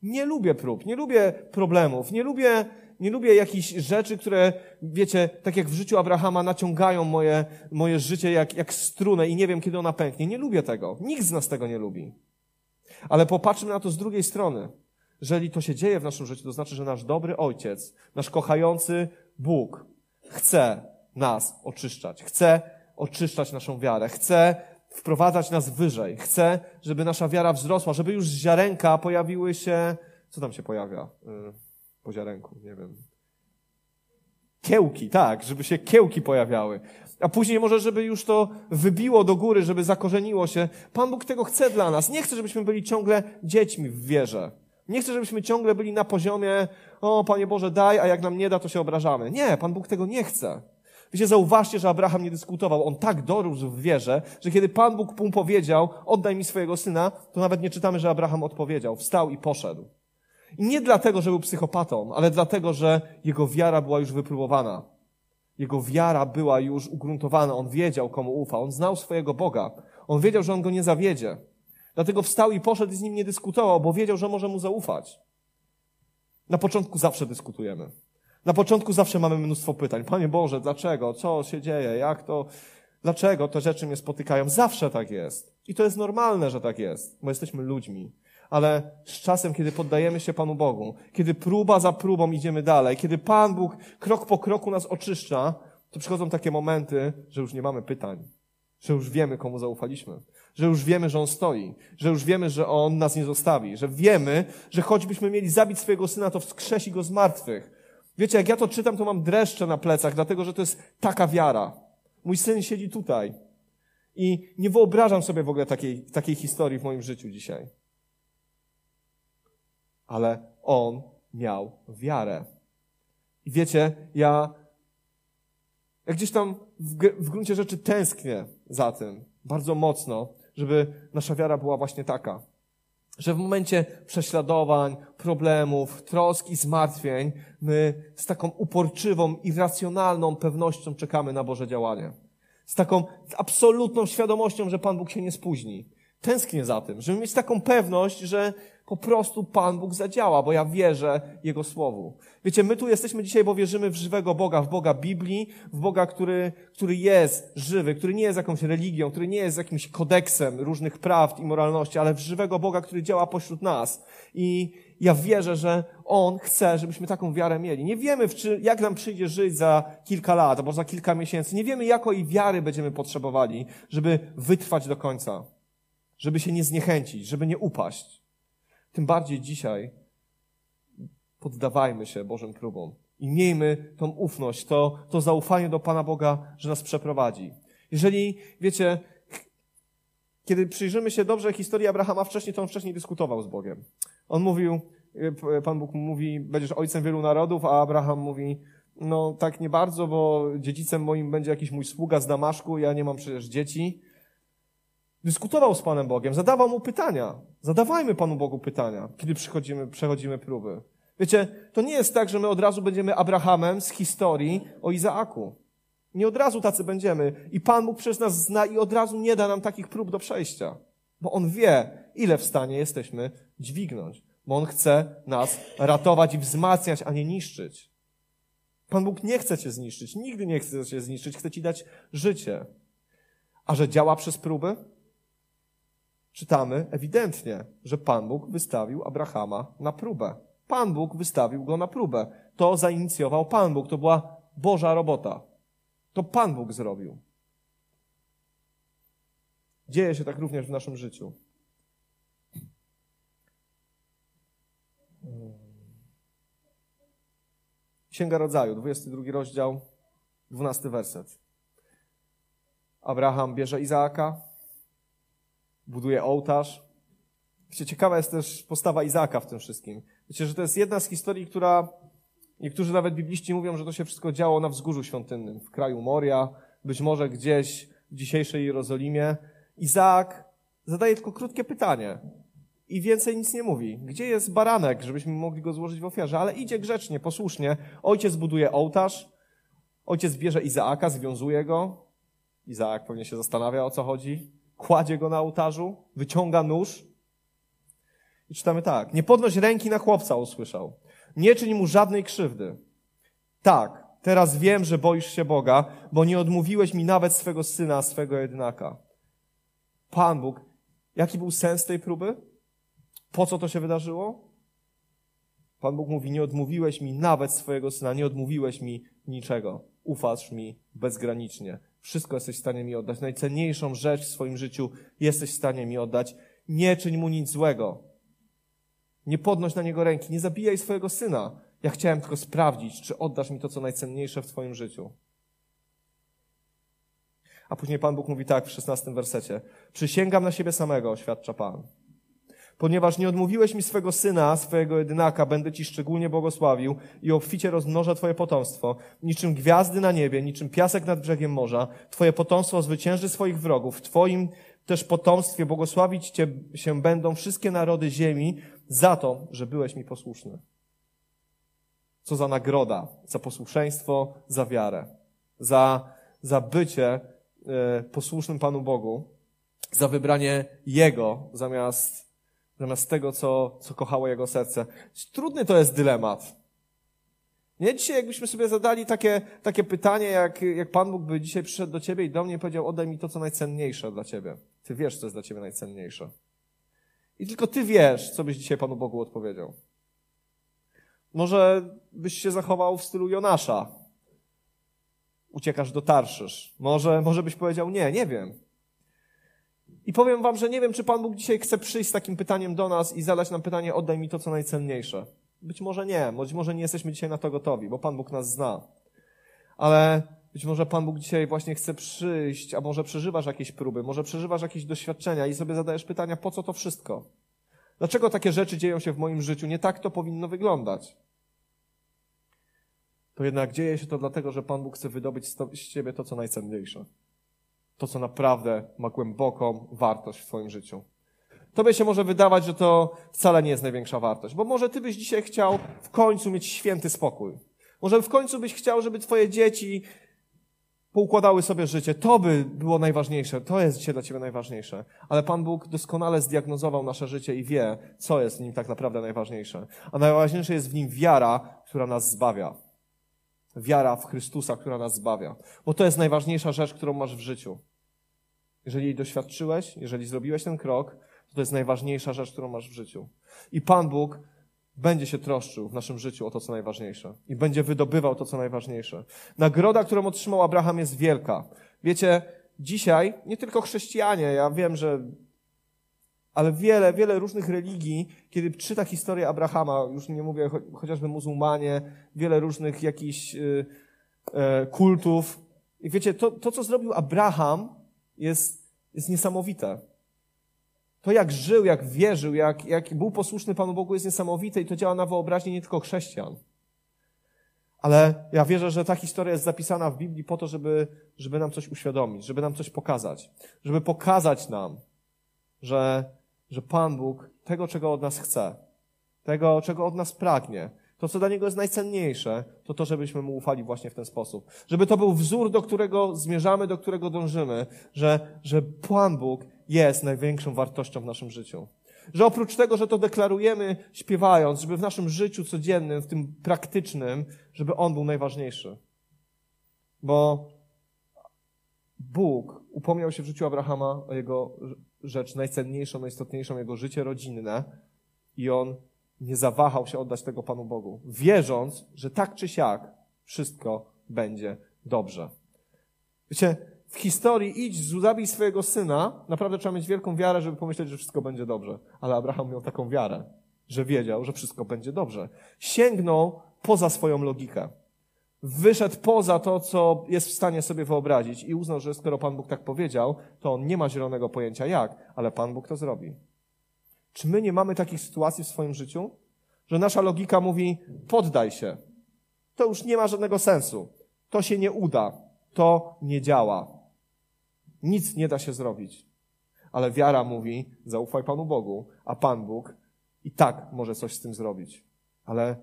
Nie lubię prób, nie lubię problemów, nie lubię, nie lubię jakichś rzeczy, które, wiecie, tak jak w życiu Abrahama naciągają moje, moje życie jak, jak strunę i nie wiem, kiedy ona pęknie. Nie lubię tego. Nikt z nas tego nie lubi. Ale popatrzmy na to z drugiej strony. Jeżeli to się dzieje w naszym życiu, to znaczy, że nasz dobry Ojciec, nasz kochający Bóg chce nas oczyszczać. Chce oczyszczać naszą wiarę. Chce wprowadzać nas wyżej. Chce, żeby nasza wiara wzrosła, żeby już z ziarenka pojawiły się... Co tam się pojawia y, po ziarenku? Nie wiem. Kiełki, tak, żeby się kiełki pojawiały. A później może, żeby już to wybiło do góry, żeby zakorzeniło się. Pan Bóg tego chce dla nas. Nie chce, żebyśmy byli ciągle dziećmi w wierze. Nie chce, żebyśmy ciągle byli na poziomie, o Panie Boże, daj, a jak nam nie da, to się obrażamy. Nie, Pan Bóg tego nie chce. Wiecie, zauważcie, że Abraham nie dyskutował. On tak dorósł w wierze, że kiedy Pan Bóg mu powiedział, oddaj mi swojego syna, to nawet nie czytamy, że Abraham odpowiedział. Wstał i poszedł. I nie dlatego, że był psychopatą, ale dlatego, że jego wiara była już wypróbowana. Jego wiara była już ugruntowana. On wiedział, komu ufa. On znał swojego Boga. On wiedział, że on go nie zawiedzie. Dlatego wstał i poszedł i z nim nie dyskutował, bo wiedział, że może mu zaufać. Na początku zawsze dyskutujemy. Na początku zawsze mamy mnóstwo pytań. Panie Boże, dlaczego? Co się dzieje? Jak to? Dlaczego te rzeczy mnie spotykają? Zawsze tak jest. I to jest normalne, że tak jest, bo jesteśmy ludźmi. Ale z czasem, kiedy poddajemy się Panu Bogu, kiedy próba za próbą idziemy dalej, kiedy Pan Bóg krok po kroku nas oczyszcza, to przychodzą takie momenty, że już nie mamy pytań. Że już wiemy, komu zaufaliśmy. Że już wiemy, że On stoi. Że już wiemy, że On nas nie zostawi. Że wiemy, że choćbyśmy mieli zabić swojego Syna, to wskrzesi Go z martwych Wiecie, jak ja to czytam, to mam dreszcze na plecach, dlatego że to jest taka wiara. Mój syn siedzi tutaj. I nie wyobrażam sobie w ogóle takiej, takiej historii w moim życiu dzisiaj. Ale on miał wiarę. I wiecie, ja, ja gdzieś tam w, w gruncie rzeczy tęsknię za tym bardzo mocno, żeby nasza wiara była właśnie taka że w momencie prześladowań, problemów, trosk i zmartwień, my z taką uporczywą, irracjonalną pewnością czekamy na Boże działanie. Z taką absolutną świadomością, że Pan Bóg się nie spóźni. Tęsknię za tym, żeby mieć taką pewność, że po prostu Pan Bóg zadziała, bo ja wierzę Jego Słowu. Wiecie, my tu jesteśmy dzisiaj, bo wierzymy w żywego Boga, w Boga Biblii, w Boga, który, który jest żywy, który nie jest jakąś religią, który nie jest jakimś kodeksem różnych praw i moralności, ale w żywego Boga, który działa pośród nas. I ja wierzę, że On chce, żebyśmy taką wiarę mieli. Nie wiemy, jak nam przyjdzie żyć za kilka lat, albo za kilka miesięcy. Nie wiemy, jakiej wiary będziemy potrzebowali, żeby wytrwać do końca. Żeby się nie zniechęcić, żeby nie upaść. Tym bardziej dzisiaj poddawajmy się Bożym próbom i miejmy tą ufność, to, to zaufanie do Pana Boga, że nas przeprowadzi. Jeżeli, wiecie, kiedy przyjrzymy się dobrze historii Abrahama wcześniej, to on wcześniej dyskutował z Bogiem. On mówił, Pan Bóg mówi, będziesz ojcem wielu narodów, a Abraham mówi, no tak nie bardzo, bo dziedzicem moim będzie jakiś mój sługa z Damaszku, ja nie mam przecież dzieci. Dyskutował z Panem Bogiem, zadawał mu pytania. Zadawajmy Panu Bogu pytania, kiedy przychodzimy, przechodzimy próby. Wiecie, to nie jest tak, że my od razu będziemy Abrahamem z historii o Izaaku. Nie od razu tacy będziemy. I Pan Bóg przez nas zna i od razu nie da nam takich prób do przejścia. Bo On wie, ile w stanie jesteśmy dźwignąć. Bo On chce nas ratować i wzmacniać, a nie niszczyć. Pan Bóg nie chce cię zniszczyć. Nigdy nie chce cię zniszczyć. Chce ci dać życie. A że działa przez próby? Czytamy ewidentnie, że Pan Bóg wystawił Abrahama na próbę. Pan Bóg wystawił go na próbę. To zainicjował Pan Bóg. To była Boża robota. To Pan Bóg zrobił. Dzieje się tak również w naszym życiu. Księga Rodzaju, 22 rozdział, 12 werset. Abraham bierze Izaaka, buduje ołtarz. Wiecie, ciekawa jest też postawa Izaaka w tym wszystkim. Wiecie, że to jest jedna z historii, która niektórzy nawet bibliści mówią, że to się wszystko działo na wzgórzu świątynnym, w kraju Moria, być może gdzieś w dzisiejszej Jerozolimie. Izaak zadaje tylko krótkie pytanie i więcej nic nie mówi. Gdzie jest baranek, żebyśmy mogli go złożyć w ofierze? Ale idzie grzecznie, posłusznie. Ojciec buduje ołtarz, ojciec bierze Izaaka, związuje go. Izaak pewnie się zastanawia, o co chodzi. Kładzie go na ołtarzu, wyciąga nóż. I czytamy tak. Nie podnoś ręki na chłopca, usłyszał. Nie czyń mu żadnej krzywdy. Tak, teraz wiem, że boisz się Boga, bo nie odmówiłeś mi nawet swego syna, swego jednaka. Pan Bóg, jaki był sens tej próby? Po co to się wydarzyło? Pan Bóg mówi, nie odmówiłeś mi nawet swojego syna, nie odmówiłeś mi niczego. Ufasz mi bezgranicznie. Wszystko jesteś w stanie mi oddać. Najcenniejszą rzecz w swoim życiu jesteś w stanie mi oddać. Nie czyń mu nic złego. Nie podnoś na niego ręki. Nie zabijaj swojego syna. Ja chciałem tylko sprawdzić, czy oddasz mi to, co najcenniejsze w twoim życiu. A później Pan Bóg mówi tak w szesnastym wersecie. Przysięgam na siebie samego, oświadcza Pan Ponieważ nie odmówiłeś mi swego syna, swojego jedynaka, będę ci szczególnie błogosławił i obficie rozmnożę twoje potomstwo. Niczym gwiazdy na niebie, niczym piasek nad brzegiem morza. Twoje potomstwo zwycięży swoich wrogów. W twoim też potomstwie błogosławić cię się będą wszystkie narody ziemi za to, że byłeś mi posłuszny. Co za nagroda, za posłuszeństwo, za wiarę, za, za bycie e, posłusznym Panu Bogu, za wybranie Jego zamiast zamiast tego, co, co kochało jego serce. Trudny to jest dylemat. Nie? Dzisiaj jakbyśmy sobie zadali takie, takie pytanie, jak, jak Pan Bóg by dzisiaj przyszedł do ciebie i do mnie powiedział, oddaj mi to, co najcenniejsze dla ciebie. Ty wiesz, co jest dla ciebie najcenniejsze. I tylko ty wiesz, co byś dzisiaj Panu Bogu odpowiedział. Może byś się zachował w stylu Jonasza. Uciekasz do Tarszysz. Może, może byś powiedział, nie, nie wiem. I powiem wam, że nie wiem, czy Pan Bóg dzisiaj chce przyjść z takim pytaniem do nas i zadać nam pytanie, oddaj mi to, co najcenniejsze. Być może nie, być może nie jesteśmy dzisiaj na to gotowi, bo Pan Bóg nas zna. Ale być może Pan Bóg dzisiaj właśnie chce przyjść, a może przeżywasz jakieś próby, może przeżywasz jakieś doświadczenia i sobie zadajesz pytania, po co to wszystko? Dlaczego takie rzeczy dzieją się w moim życiu? Nie tak to powinno wyglądać. To jednak dzieje się to dlatego, że Pan Bóg chce wydobyć z ciebie to, co najcenniejsze to, co naprawdę ma głęboką wartość w Twoim życiu. Tobie się może wydawać, że to wcale nie jest największa wartość, bo może Ty byś dzisiaj chciał w końcu mieć święty spokój. Może w końcu byś chciał, żeby Twoje dzieci poukładały sobie życie. To by było najważniejsze. To jest dzisiaj dla Ciebie najważniejsze. Ale Pan Bóg doskonale zdiagnozował nasze życie i wie, co jest w nim tak naprawdę najważniejsze. A najważniejsze jest w nim wiara, która nas zbawia. Wiara w Chrystusa, która nas zbawia. Bo to jest najważniejsza rzecz, którą masz w życiu. Jeżeli doświadczyłeś, jeżeli zrobiłeś ten krok, to to jest najważniejsza rzecz, którą masz w życiu. I Pan Bóg będzie się troszczył w naszym życiu o to, co najważniejsze. I będzie wydobywał to, co najważniejsze. Nagroda, którą otrzymał Abraham jest wielka. Wiecie, dzisiaj nie tylko chrześcijanie, ja wiem, że ale wiele, wiele różnych religii, kiedy czyta historię Abrahama, już nie mówię chociażby muzułmanie, wiele różnych jakichś y, y, kultów. I wiecie, to, to, co zrobił Abraham, jest, jest niesamowite. To jak żył, jak wierzył, jak, jak był posłuszny Panu Bogu jest niesamowite i to działa na wyobraźnię nie tylko chrześcijan. Ale ja wierzę, że ta historia jest zapisana w Biblii po to, żeby, żeby nam coś uświadomić, żeby nam coś pokazać, żeby pokazać nam, że, że Pan Bóg tego, czego od nas chce, tego, czego od nas pragnie, to, co dla Niego jest najcenniejsze, to to, żebyśmy Mu ufali właśnie w ten sposób. Żeby to był wzór, do którego zmierzamy, do którego dążymy, że, że Pan Bóg jest największą wartością w naszym życiu. Że oprócz tego, że to deklarujemy śpiewając, żeby w naszym życiu codziennym, w tym praktycznym, żeby On był najważniejszy. Bo Bóg upomniał się w życiu Abrahama o jego rzecz najcenniejszą, najistotniejszą, jego życie rodzinne i on nie zawahał się oddać tego Panu Bogu, wierząc, że tak czy siak wszystko będzie dobrze. Wiecie, w historii idź, zabij swojego syna, naprawdę trzeba mieć wielką wiarę, żeby pomyśleć, że wszystko będzie dobrze. Ale Abraham miał taką wiarę, że wiedział, że wszystko będzie dobrze. Sięgnął poza swoją logikę. Wyszedł poza to, co jest w stanie sobie wyobrazić i uznał, że skoro Pan Bóg tak powiedział, to on nie ma zielonego pojęcia jak, ale Pan Bóg to zrobi. Czy my nie mamy takich sytuacji w swoim życiu, że nasza logika mówi: poddaj się. To już nie ma żadnego sensu. To się nie uda. To nie działa. Nic nie da się zrobić. Ale wiara mówi: zaufaj Panu Bogu, a Pan Bóg i tak może coś z tym zrobić. Ale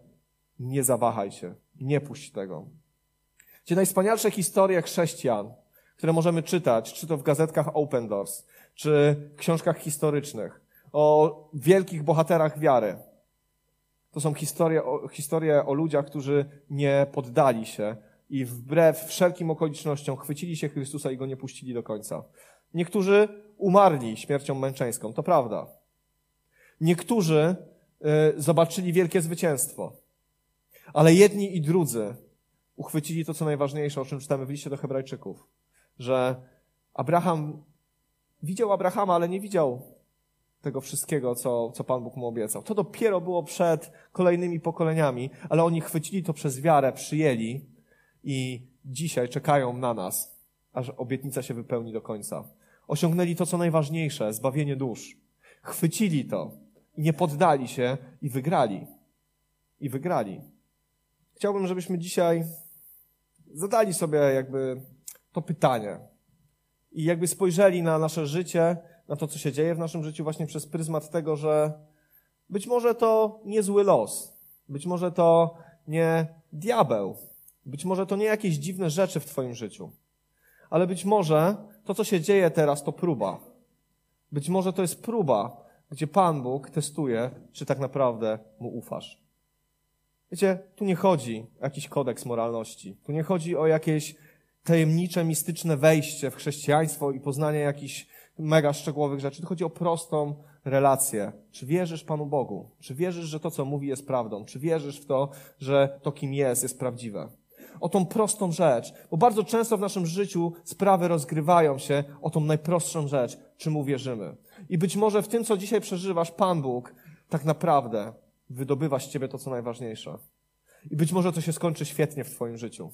nie zawahaj się. Nie puść tego. Gdzie najwspanialsze historie chrześcijan, które możemy czytać, czy to w gazetkach Open Doors, czy w książkach historycznych, o wielkich bohaterach wiary. To są historie o, historie o ludziach, którzy nie poddali się i wbrew wszelkim okolicznościom chwycili się Chrystusa i go nie puścili do końca. Niektórzy umarli śmiercią męczeńską, to prawda. Niektórzy y, zobaczyli wielkie zwycięstwo. Ale jedni i drudzy uchwycili to, co najważniejsze, o czym czytamy w liście do Hebrajczyków, że Abraham widział Abrahama, ale nie widział tego wszystkiego, co, co Pan Bóg mu obiecał. To dopiero było przed kolejnymi pokoleniami, ale oni chwycili to przez wiarę, przyjęli i dzisiaj czekają na nas, aż obietnica się wypełni do końca. Osiągnęli to, co najważniejsze, zbawienie dusz. Chwycili to i nie poddali się i wygrali. I wygrali. Chciałbym, żebyśmy dzisiaj zadali sobie jakby to pytanie i jakby spojrzeli na nasze życie na to, co się dzieje w naszym życiu, właśnie przez pryzmat tego, że być może to nie zły los, być może to nie diabeł, być może to nie jakieś dziwne rzeczy w Twoim życiu, ale być może to, co się dzieje teraz, to próba. Być może to jest próba, gdzie Pan Bóg testuje, czy tak naprawdę mu ufasz. Wiecie, tu nie chodzi o jakiś kodeks moralności, tu nie chodzi o jakieś tajemnicze, mistyczne wejście w chrześcijaństwo i poznanie jakichś mega szczegółowych rzeczy. To chodzi o prostą relację. Czy wierzysz Panu Bogu? Czy wierzysz, że to, co mówi, jest prawdą? Czy wierzysz w to, że to, kim jest, jest prawdziwe? O tą prostą rzecz. Bo bardzo często w naszym życiu sprawy rozgrywają się o tą najprostszą rzecz, czy mu wierzymy. I być może w tym, co dzisiaj przeżywasz, Pan Bóg tak naprawdę wydobywa z ciebie to, co najważniejsze. I być może to się skończy świetnie w twoim życiu.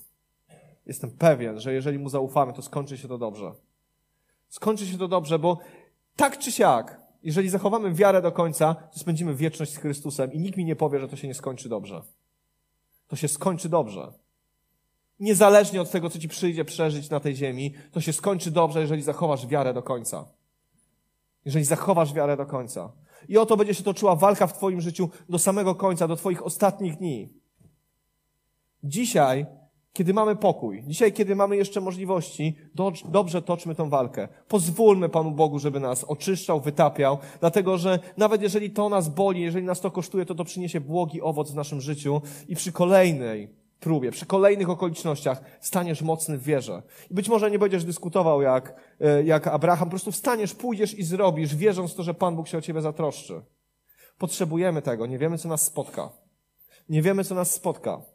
Jestem pewien, że jeżeli mu zaufamy, to skończy się to dobrze skończy się to dobrze, bo tak czy siak, jeżeli zachowamy wiarę do końca, to spędzimy wieczność z Chrystusem i nikt mi nie powie, że to się nie skończy dobrze. To się skończy dobrze. Niezależnie od tego, co ci przyjdzie przeżyć na tej ziemi, to się skończy dobrze, jeżeli zachowasz wiarę do końca. Jeżeli zachowasz wiarę do końca. I oto będzie się toczyła walka w Twoim życiu do samego końca, do Twoich ostatnich dni. Dzisiaj kiedy mamy pokój, dzisiaj, kiedy mamy jeszcze możliwości, dobrze toczmy tą walkę. Pozwólmy Panu Bogu, żeby nas oczyszczał, wytapiał, dlatego że nawet jeżeli to nas boli, jeżeli nas to kosztuje, to to przyniesie błogi owoc w naszym życiu i przy kolejnej próbie, przy kolejnych okolicznościach staniesz mocny w wierze. I być może nie będziesz dyskutował jak, e, jak Abraham, po prostu wstaniesz, pójdziesz i zrobisz, wierząc w to, że Pan Bóg się o ciebie zatroszczy. Potrzebujemy tego, nie wiemy, co nas spotka. Nie wiemy, co nas spotka.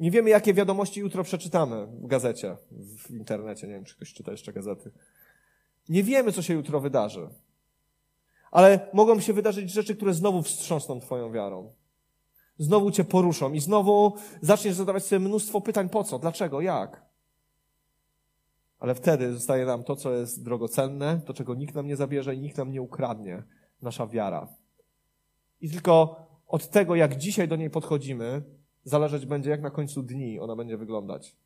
Nie wiemy, jakie wiadomości jutro przeczytamy w gazecie, w internecie. Nie wiem, czy ktoś czyta jeszcze gazety. Nie wiemy, co się jutro wydarzy. Ale mogą się wydarzyć rzeczy, które znowu wstrząsną Twoją wiarą. Znowu Cię poruszą i znowu zaczniesz zadawać sobie mnóstwo pytań, po co, dlaczego, jak. Ale wtedy zostaje nam to, co jest drogocenne, to, czego nikt nam nie zabierze i nikt nam nie ukradnie, nasza wiara. I tylko od tego, jak dzisiaj do niej podchodzimy, zależeć będzie, jak na końcu dni ona będzie wyglądać.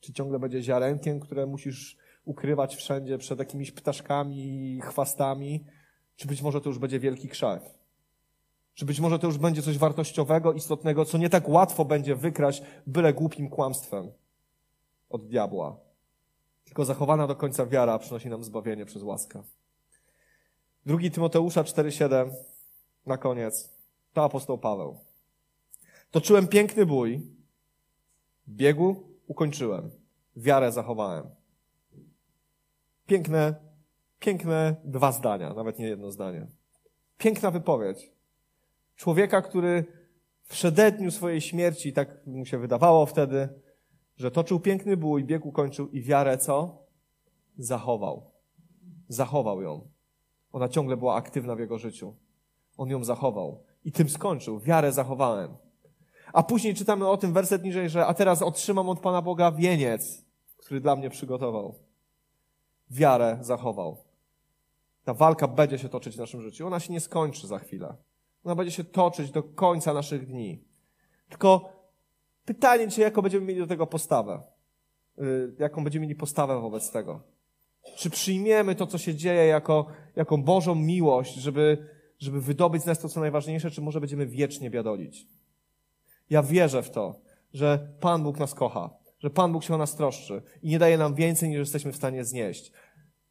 Czy ciągle będzie ziarenkiem, które musisz ukrywać wszędzie przed jakimiś ptaszkami i chwastami, czy być może to już będzie wielki krzew? Czy być może to już będzie coś wartościowego, istotnego, co nie tak łatwo będzie wykraść byle głupim kłamstwem od diabła. Tylko zachowana do końca wiara przynosi nam zbawienie przez łaskę. Drugi Tymoteusza 4,7 na koniec. To apostoł Paweł. Toczyłem piękny bój. Biegu ukończyłem. Wiarę zachowałem. Piękne, piękne dwa zdania, nawet nie jedno zdanie. Piękna wypowiedź. Człowieka, który w przededniu swojej śmierci, tak mu się wydawało wtedy, że toczył piękny bój, bieg ukończył i wiarę co? Zachował. Zachował ją. Ona ciągle była aktywna w jego życiu. On ją zachował. I tym skończył. Wiarę zachowałem. A później czytamy o tym werset niżej, że a teraz otrzymam od Pana Boga wieniec, który dla mnie przygotował. Wiarę zachował. Ta walka będzie się toczyć w naszym życiu. Ona się nie skończy za chwilę. Ona będzie się toczyć do końca naszych dni. Tylko pytanie, czy jaką będziemy mieli do tego postawę? Y, jaką będziemy mieli postawę wobec tego? Czy przyjmiemy to, co się dzieje, jako, jako Bożą miłość, żeby, żeby wydobyć z nas to, co najważniejsze, czy może będziemy wiecznie biadolić? Ja wierzę w to, że Pan Bóg nas kocha, że Pan Bóg się o nas troszczy i nie daje nam więcej, niż jesteśmy w stanie znieść.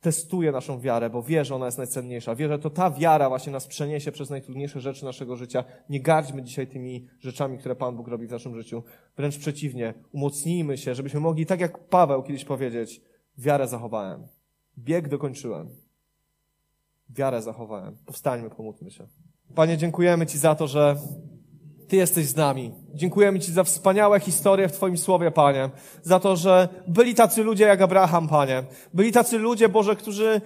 Testuje naszą wiarę, bo wie, że ona jest najcenniejsza. Wie, że to ta wiara właśnie nas przeniesie przez najtrudniejsze rzeczy naszego życia. Nie gardźmy dzisiaj tymi rzeczami, które Pan Bóg robi w naszym życiu. Wręcz przeciwnie, umocnijmy się, żebyśmy mogli, tak jak Paweł kiedyś powiedzieć, wiarę zachowałem. Bieg dokończyłem. Wiarę zachowałem. Powstańmy, pomódlmy się. Panie, dziękujemy Ci za to, że Ty jesteś z nami. Dziękujemy Ci za wspaniałe historie w Twoim słowie, Panie. Za to, że byli tacy ludzie jak Abraham, Panie. Byli tacy ludzie, Boże, którzy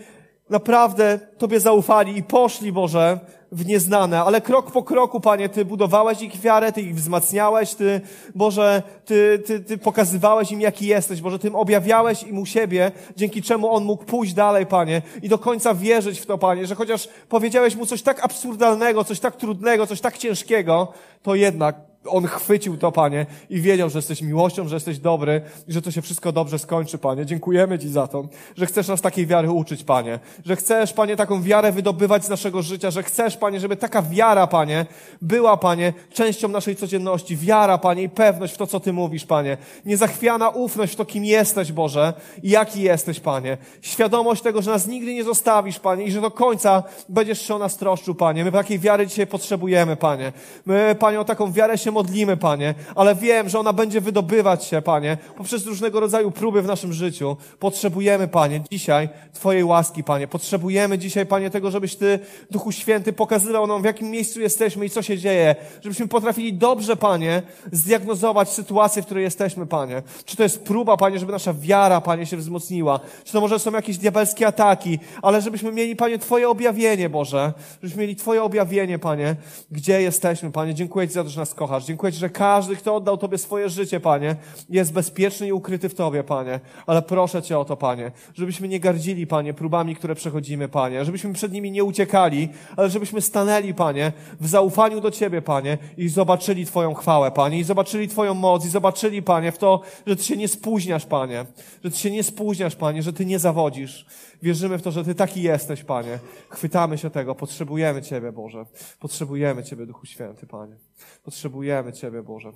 naprawdę Tobie zaufali i poszli, Boże, w nieznane, ale krok po kroku, Panie, Ty budowałeś ich wiarę, Ty ich wzmacniałeś, Ty, Boże, Ty, Ty, Ty pokazywałeś im, jaki jesteś, Boże, Ty im objawiałeś im u siebie, dzięki czemu on mógł pójść dalej, Panie, i do końca wierzyć w to, Panie, że chociaż powiedziałeś mu coś tak absurdalnego, coś tak trudnego, coś tak ciężkiego, to jednak on chwycił to, Panie, i wiedział, że jesteś miłością, że jesteś dobry i że to się wszystko dobrze skończy, Panie. Dziękujemy Ci za to, że chcesz nas takiej wiary uczyć, Panie. Że chcesz, Panie, taką wiarę wydobywać z naszego życia, że chcesz, Panie, żeby taka wiara, Panie, była, Panie, częścią naszej codzienności. Wiara, Panie, i pewność w to, co Ty mówisz, Panie. Niezachwiana ufność w to, kim jesteś, Boże, i jaki jesteś, Panie. Świadomość tego, że nas nigdy nie zostawisz, Panie, i że do końca będziesz się o nas troszczył, Panie. My takiej wiary dzisiaj potrzebujemy, Panie. My, Panie, o taką wiarę się modlimy, Panie, ale wiem, że ona będzie wydobywać się, Panie, poprzez różnego rodzaju próby w naszym życiu. Potrzebujemy, Panie, dzisiaj Twojej łaski, Panie. Potrzebujemy dzisiaj, Panie, tego, żebyś Ty, Duchu Święty, pokazywał nam, w jakim miejscu jesteśmy i co się dzieje. Żebyśmy potrafili dobrze, Panie, zdiagnozować sytuację, w której jesteśmy, Panie. Czy to jest próba, Panie, żeby nasza wiara, Panie, się wzmocniła. Czy to może są jakieś diabelskie ataki, ale żebyśmy mieli, Panie, Twoje objawienie, Boże. Żebyśmy mieli Twoje objawienie, Panie, gdzie jesteśmy, Panie. Dziękuję Ci za to, że nas kochasz. Dziękuję Ci, że każdy, kto oddał Tobie swoje życie, Panie, jest bezpieczny i ukryty w Tobie, Panie. Ale proszę Cię o to, Panie, żebyśmy nie gardzili, Panie, próbami, które przechodzimy, Panie. Żebyśmy przed nimi nie uciekali, ale żebyśmy stanęli, Panie, w zaufaniu do Ciebie, Panie, i zobaczyli Twoją chwałę, Panie, i zobaczyli Twoją moc, i zobaczyli, Panie, w to, że Ty się nie spóźniasz, Panie, że Ty się nie spóźniasz, Panie, że Ty nie zawodzisz. Wierzymy w to, że Ty taki jesteś, Panie. Chwytamy się tego, potrzebujemy Ciebie, Boże. Potrzebujemy Ciebie, Duchu Święty, Panie. Potrzebujemy Ciebie, Boże.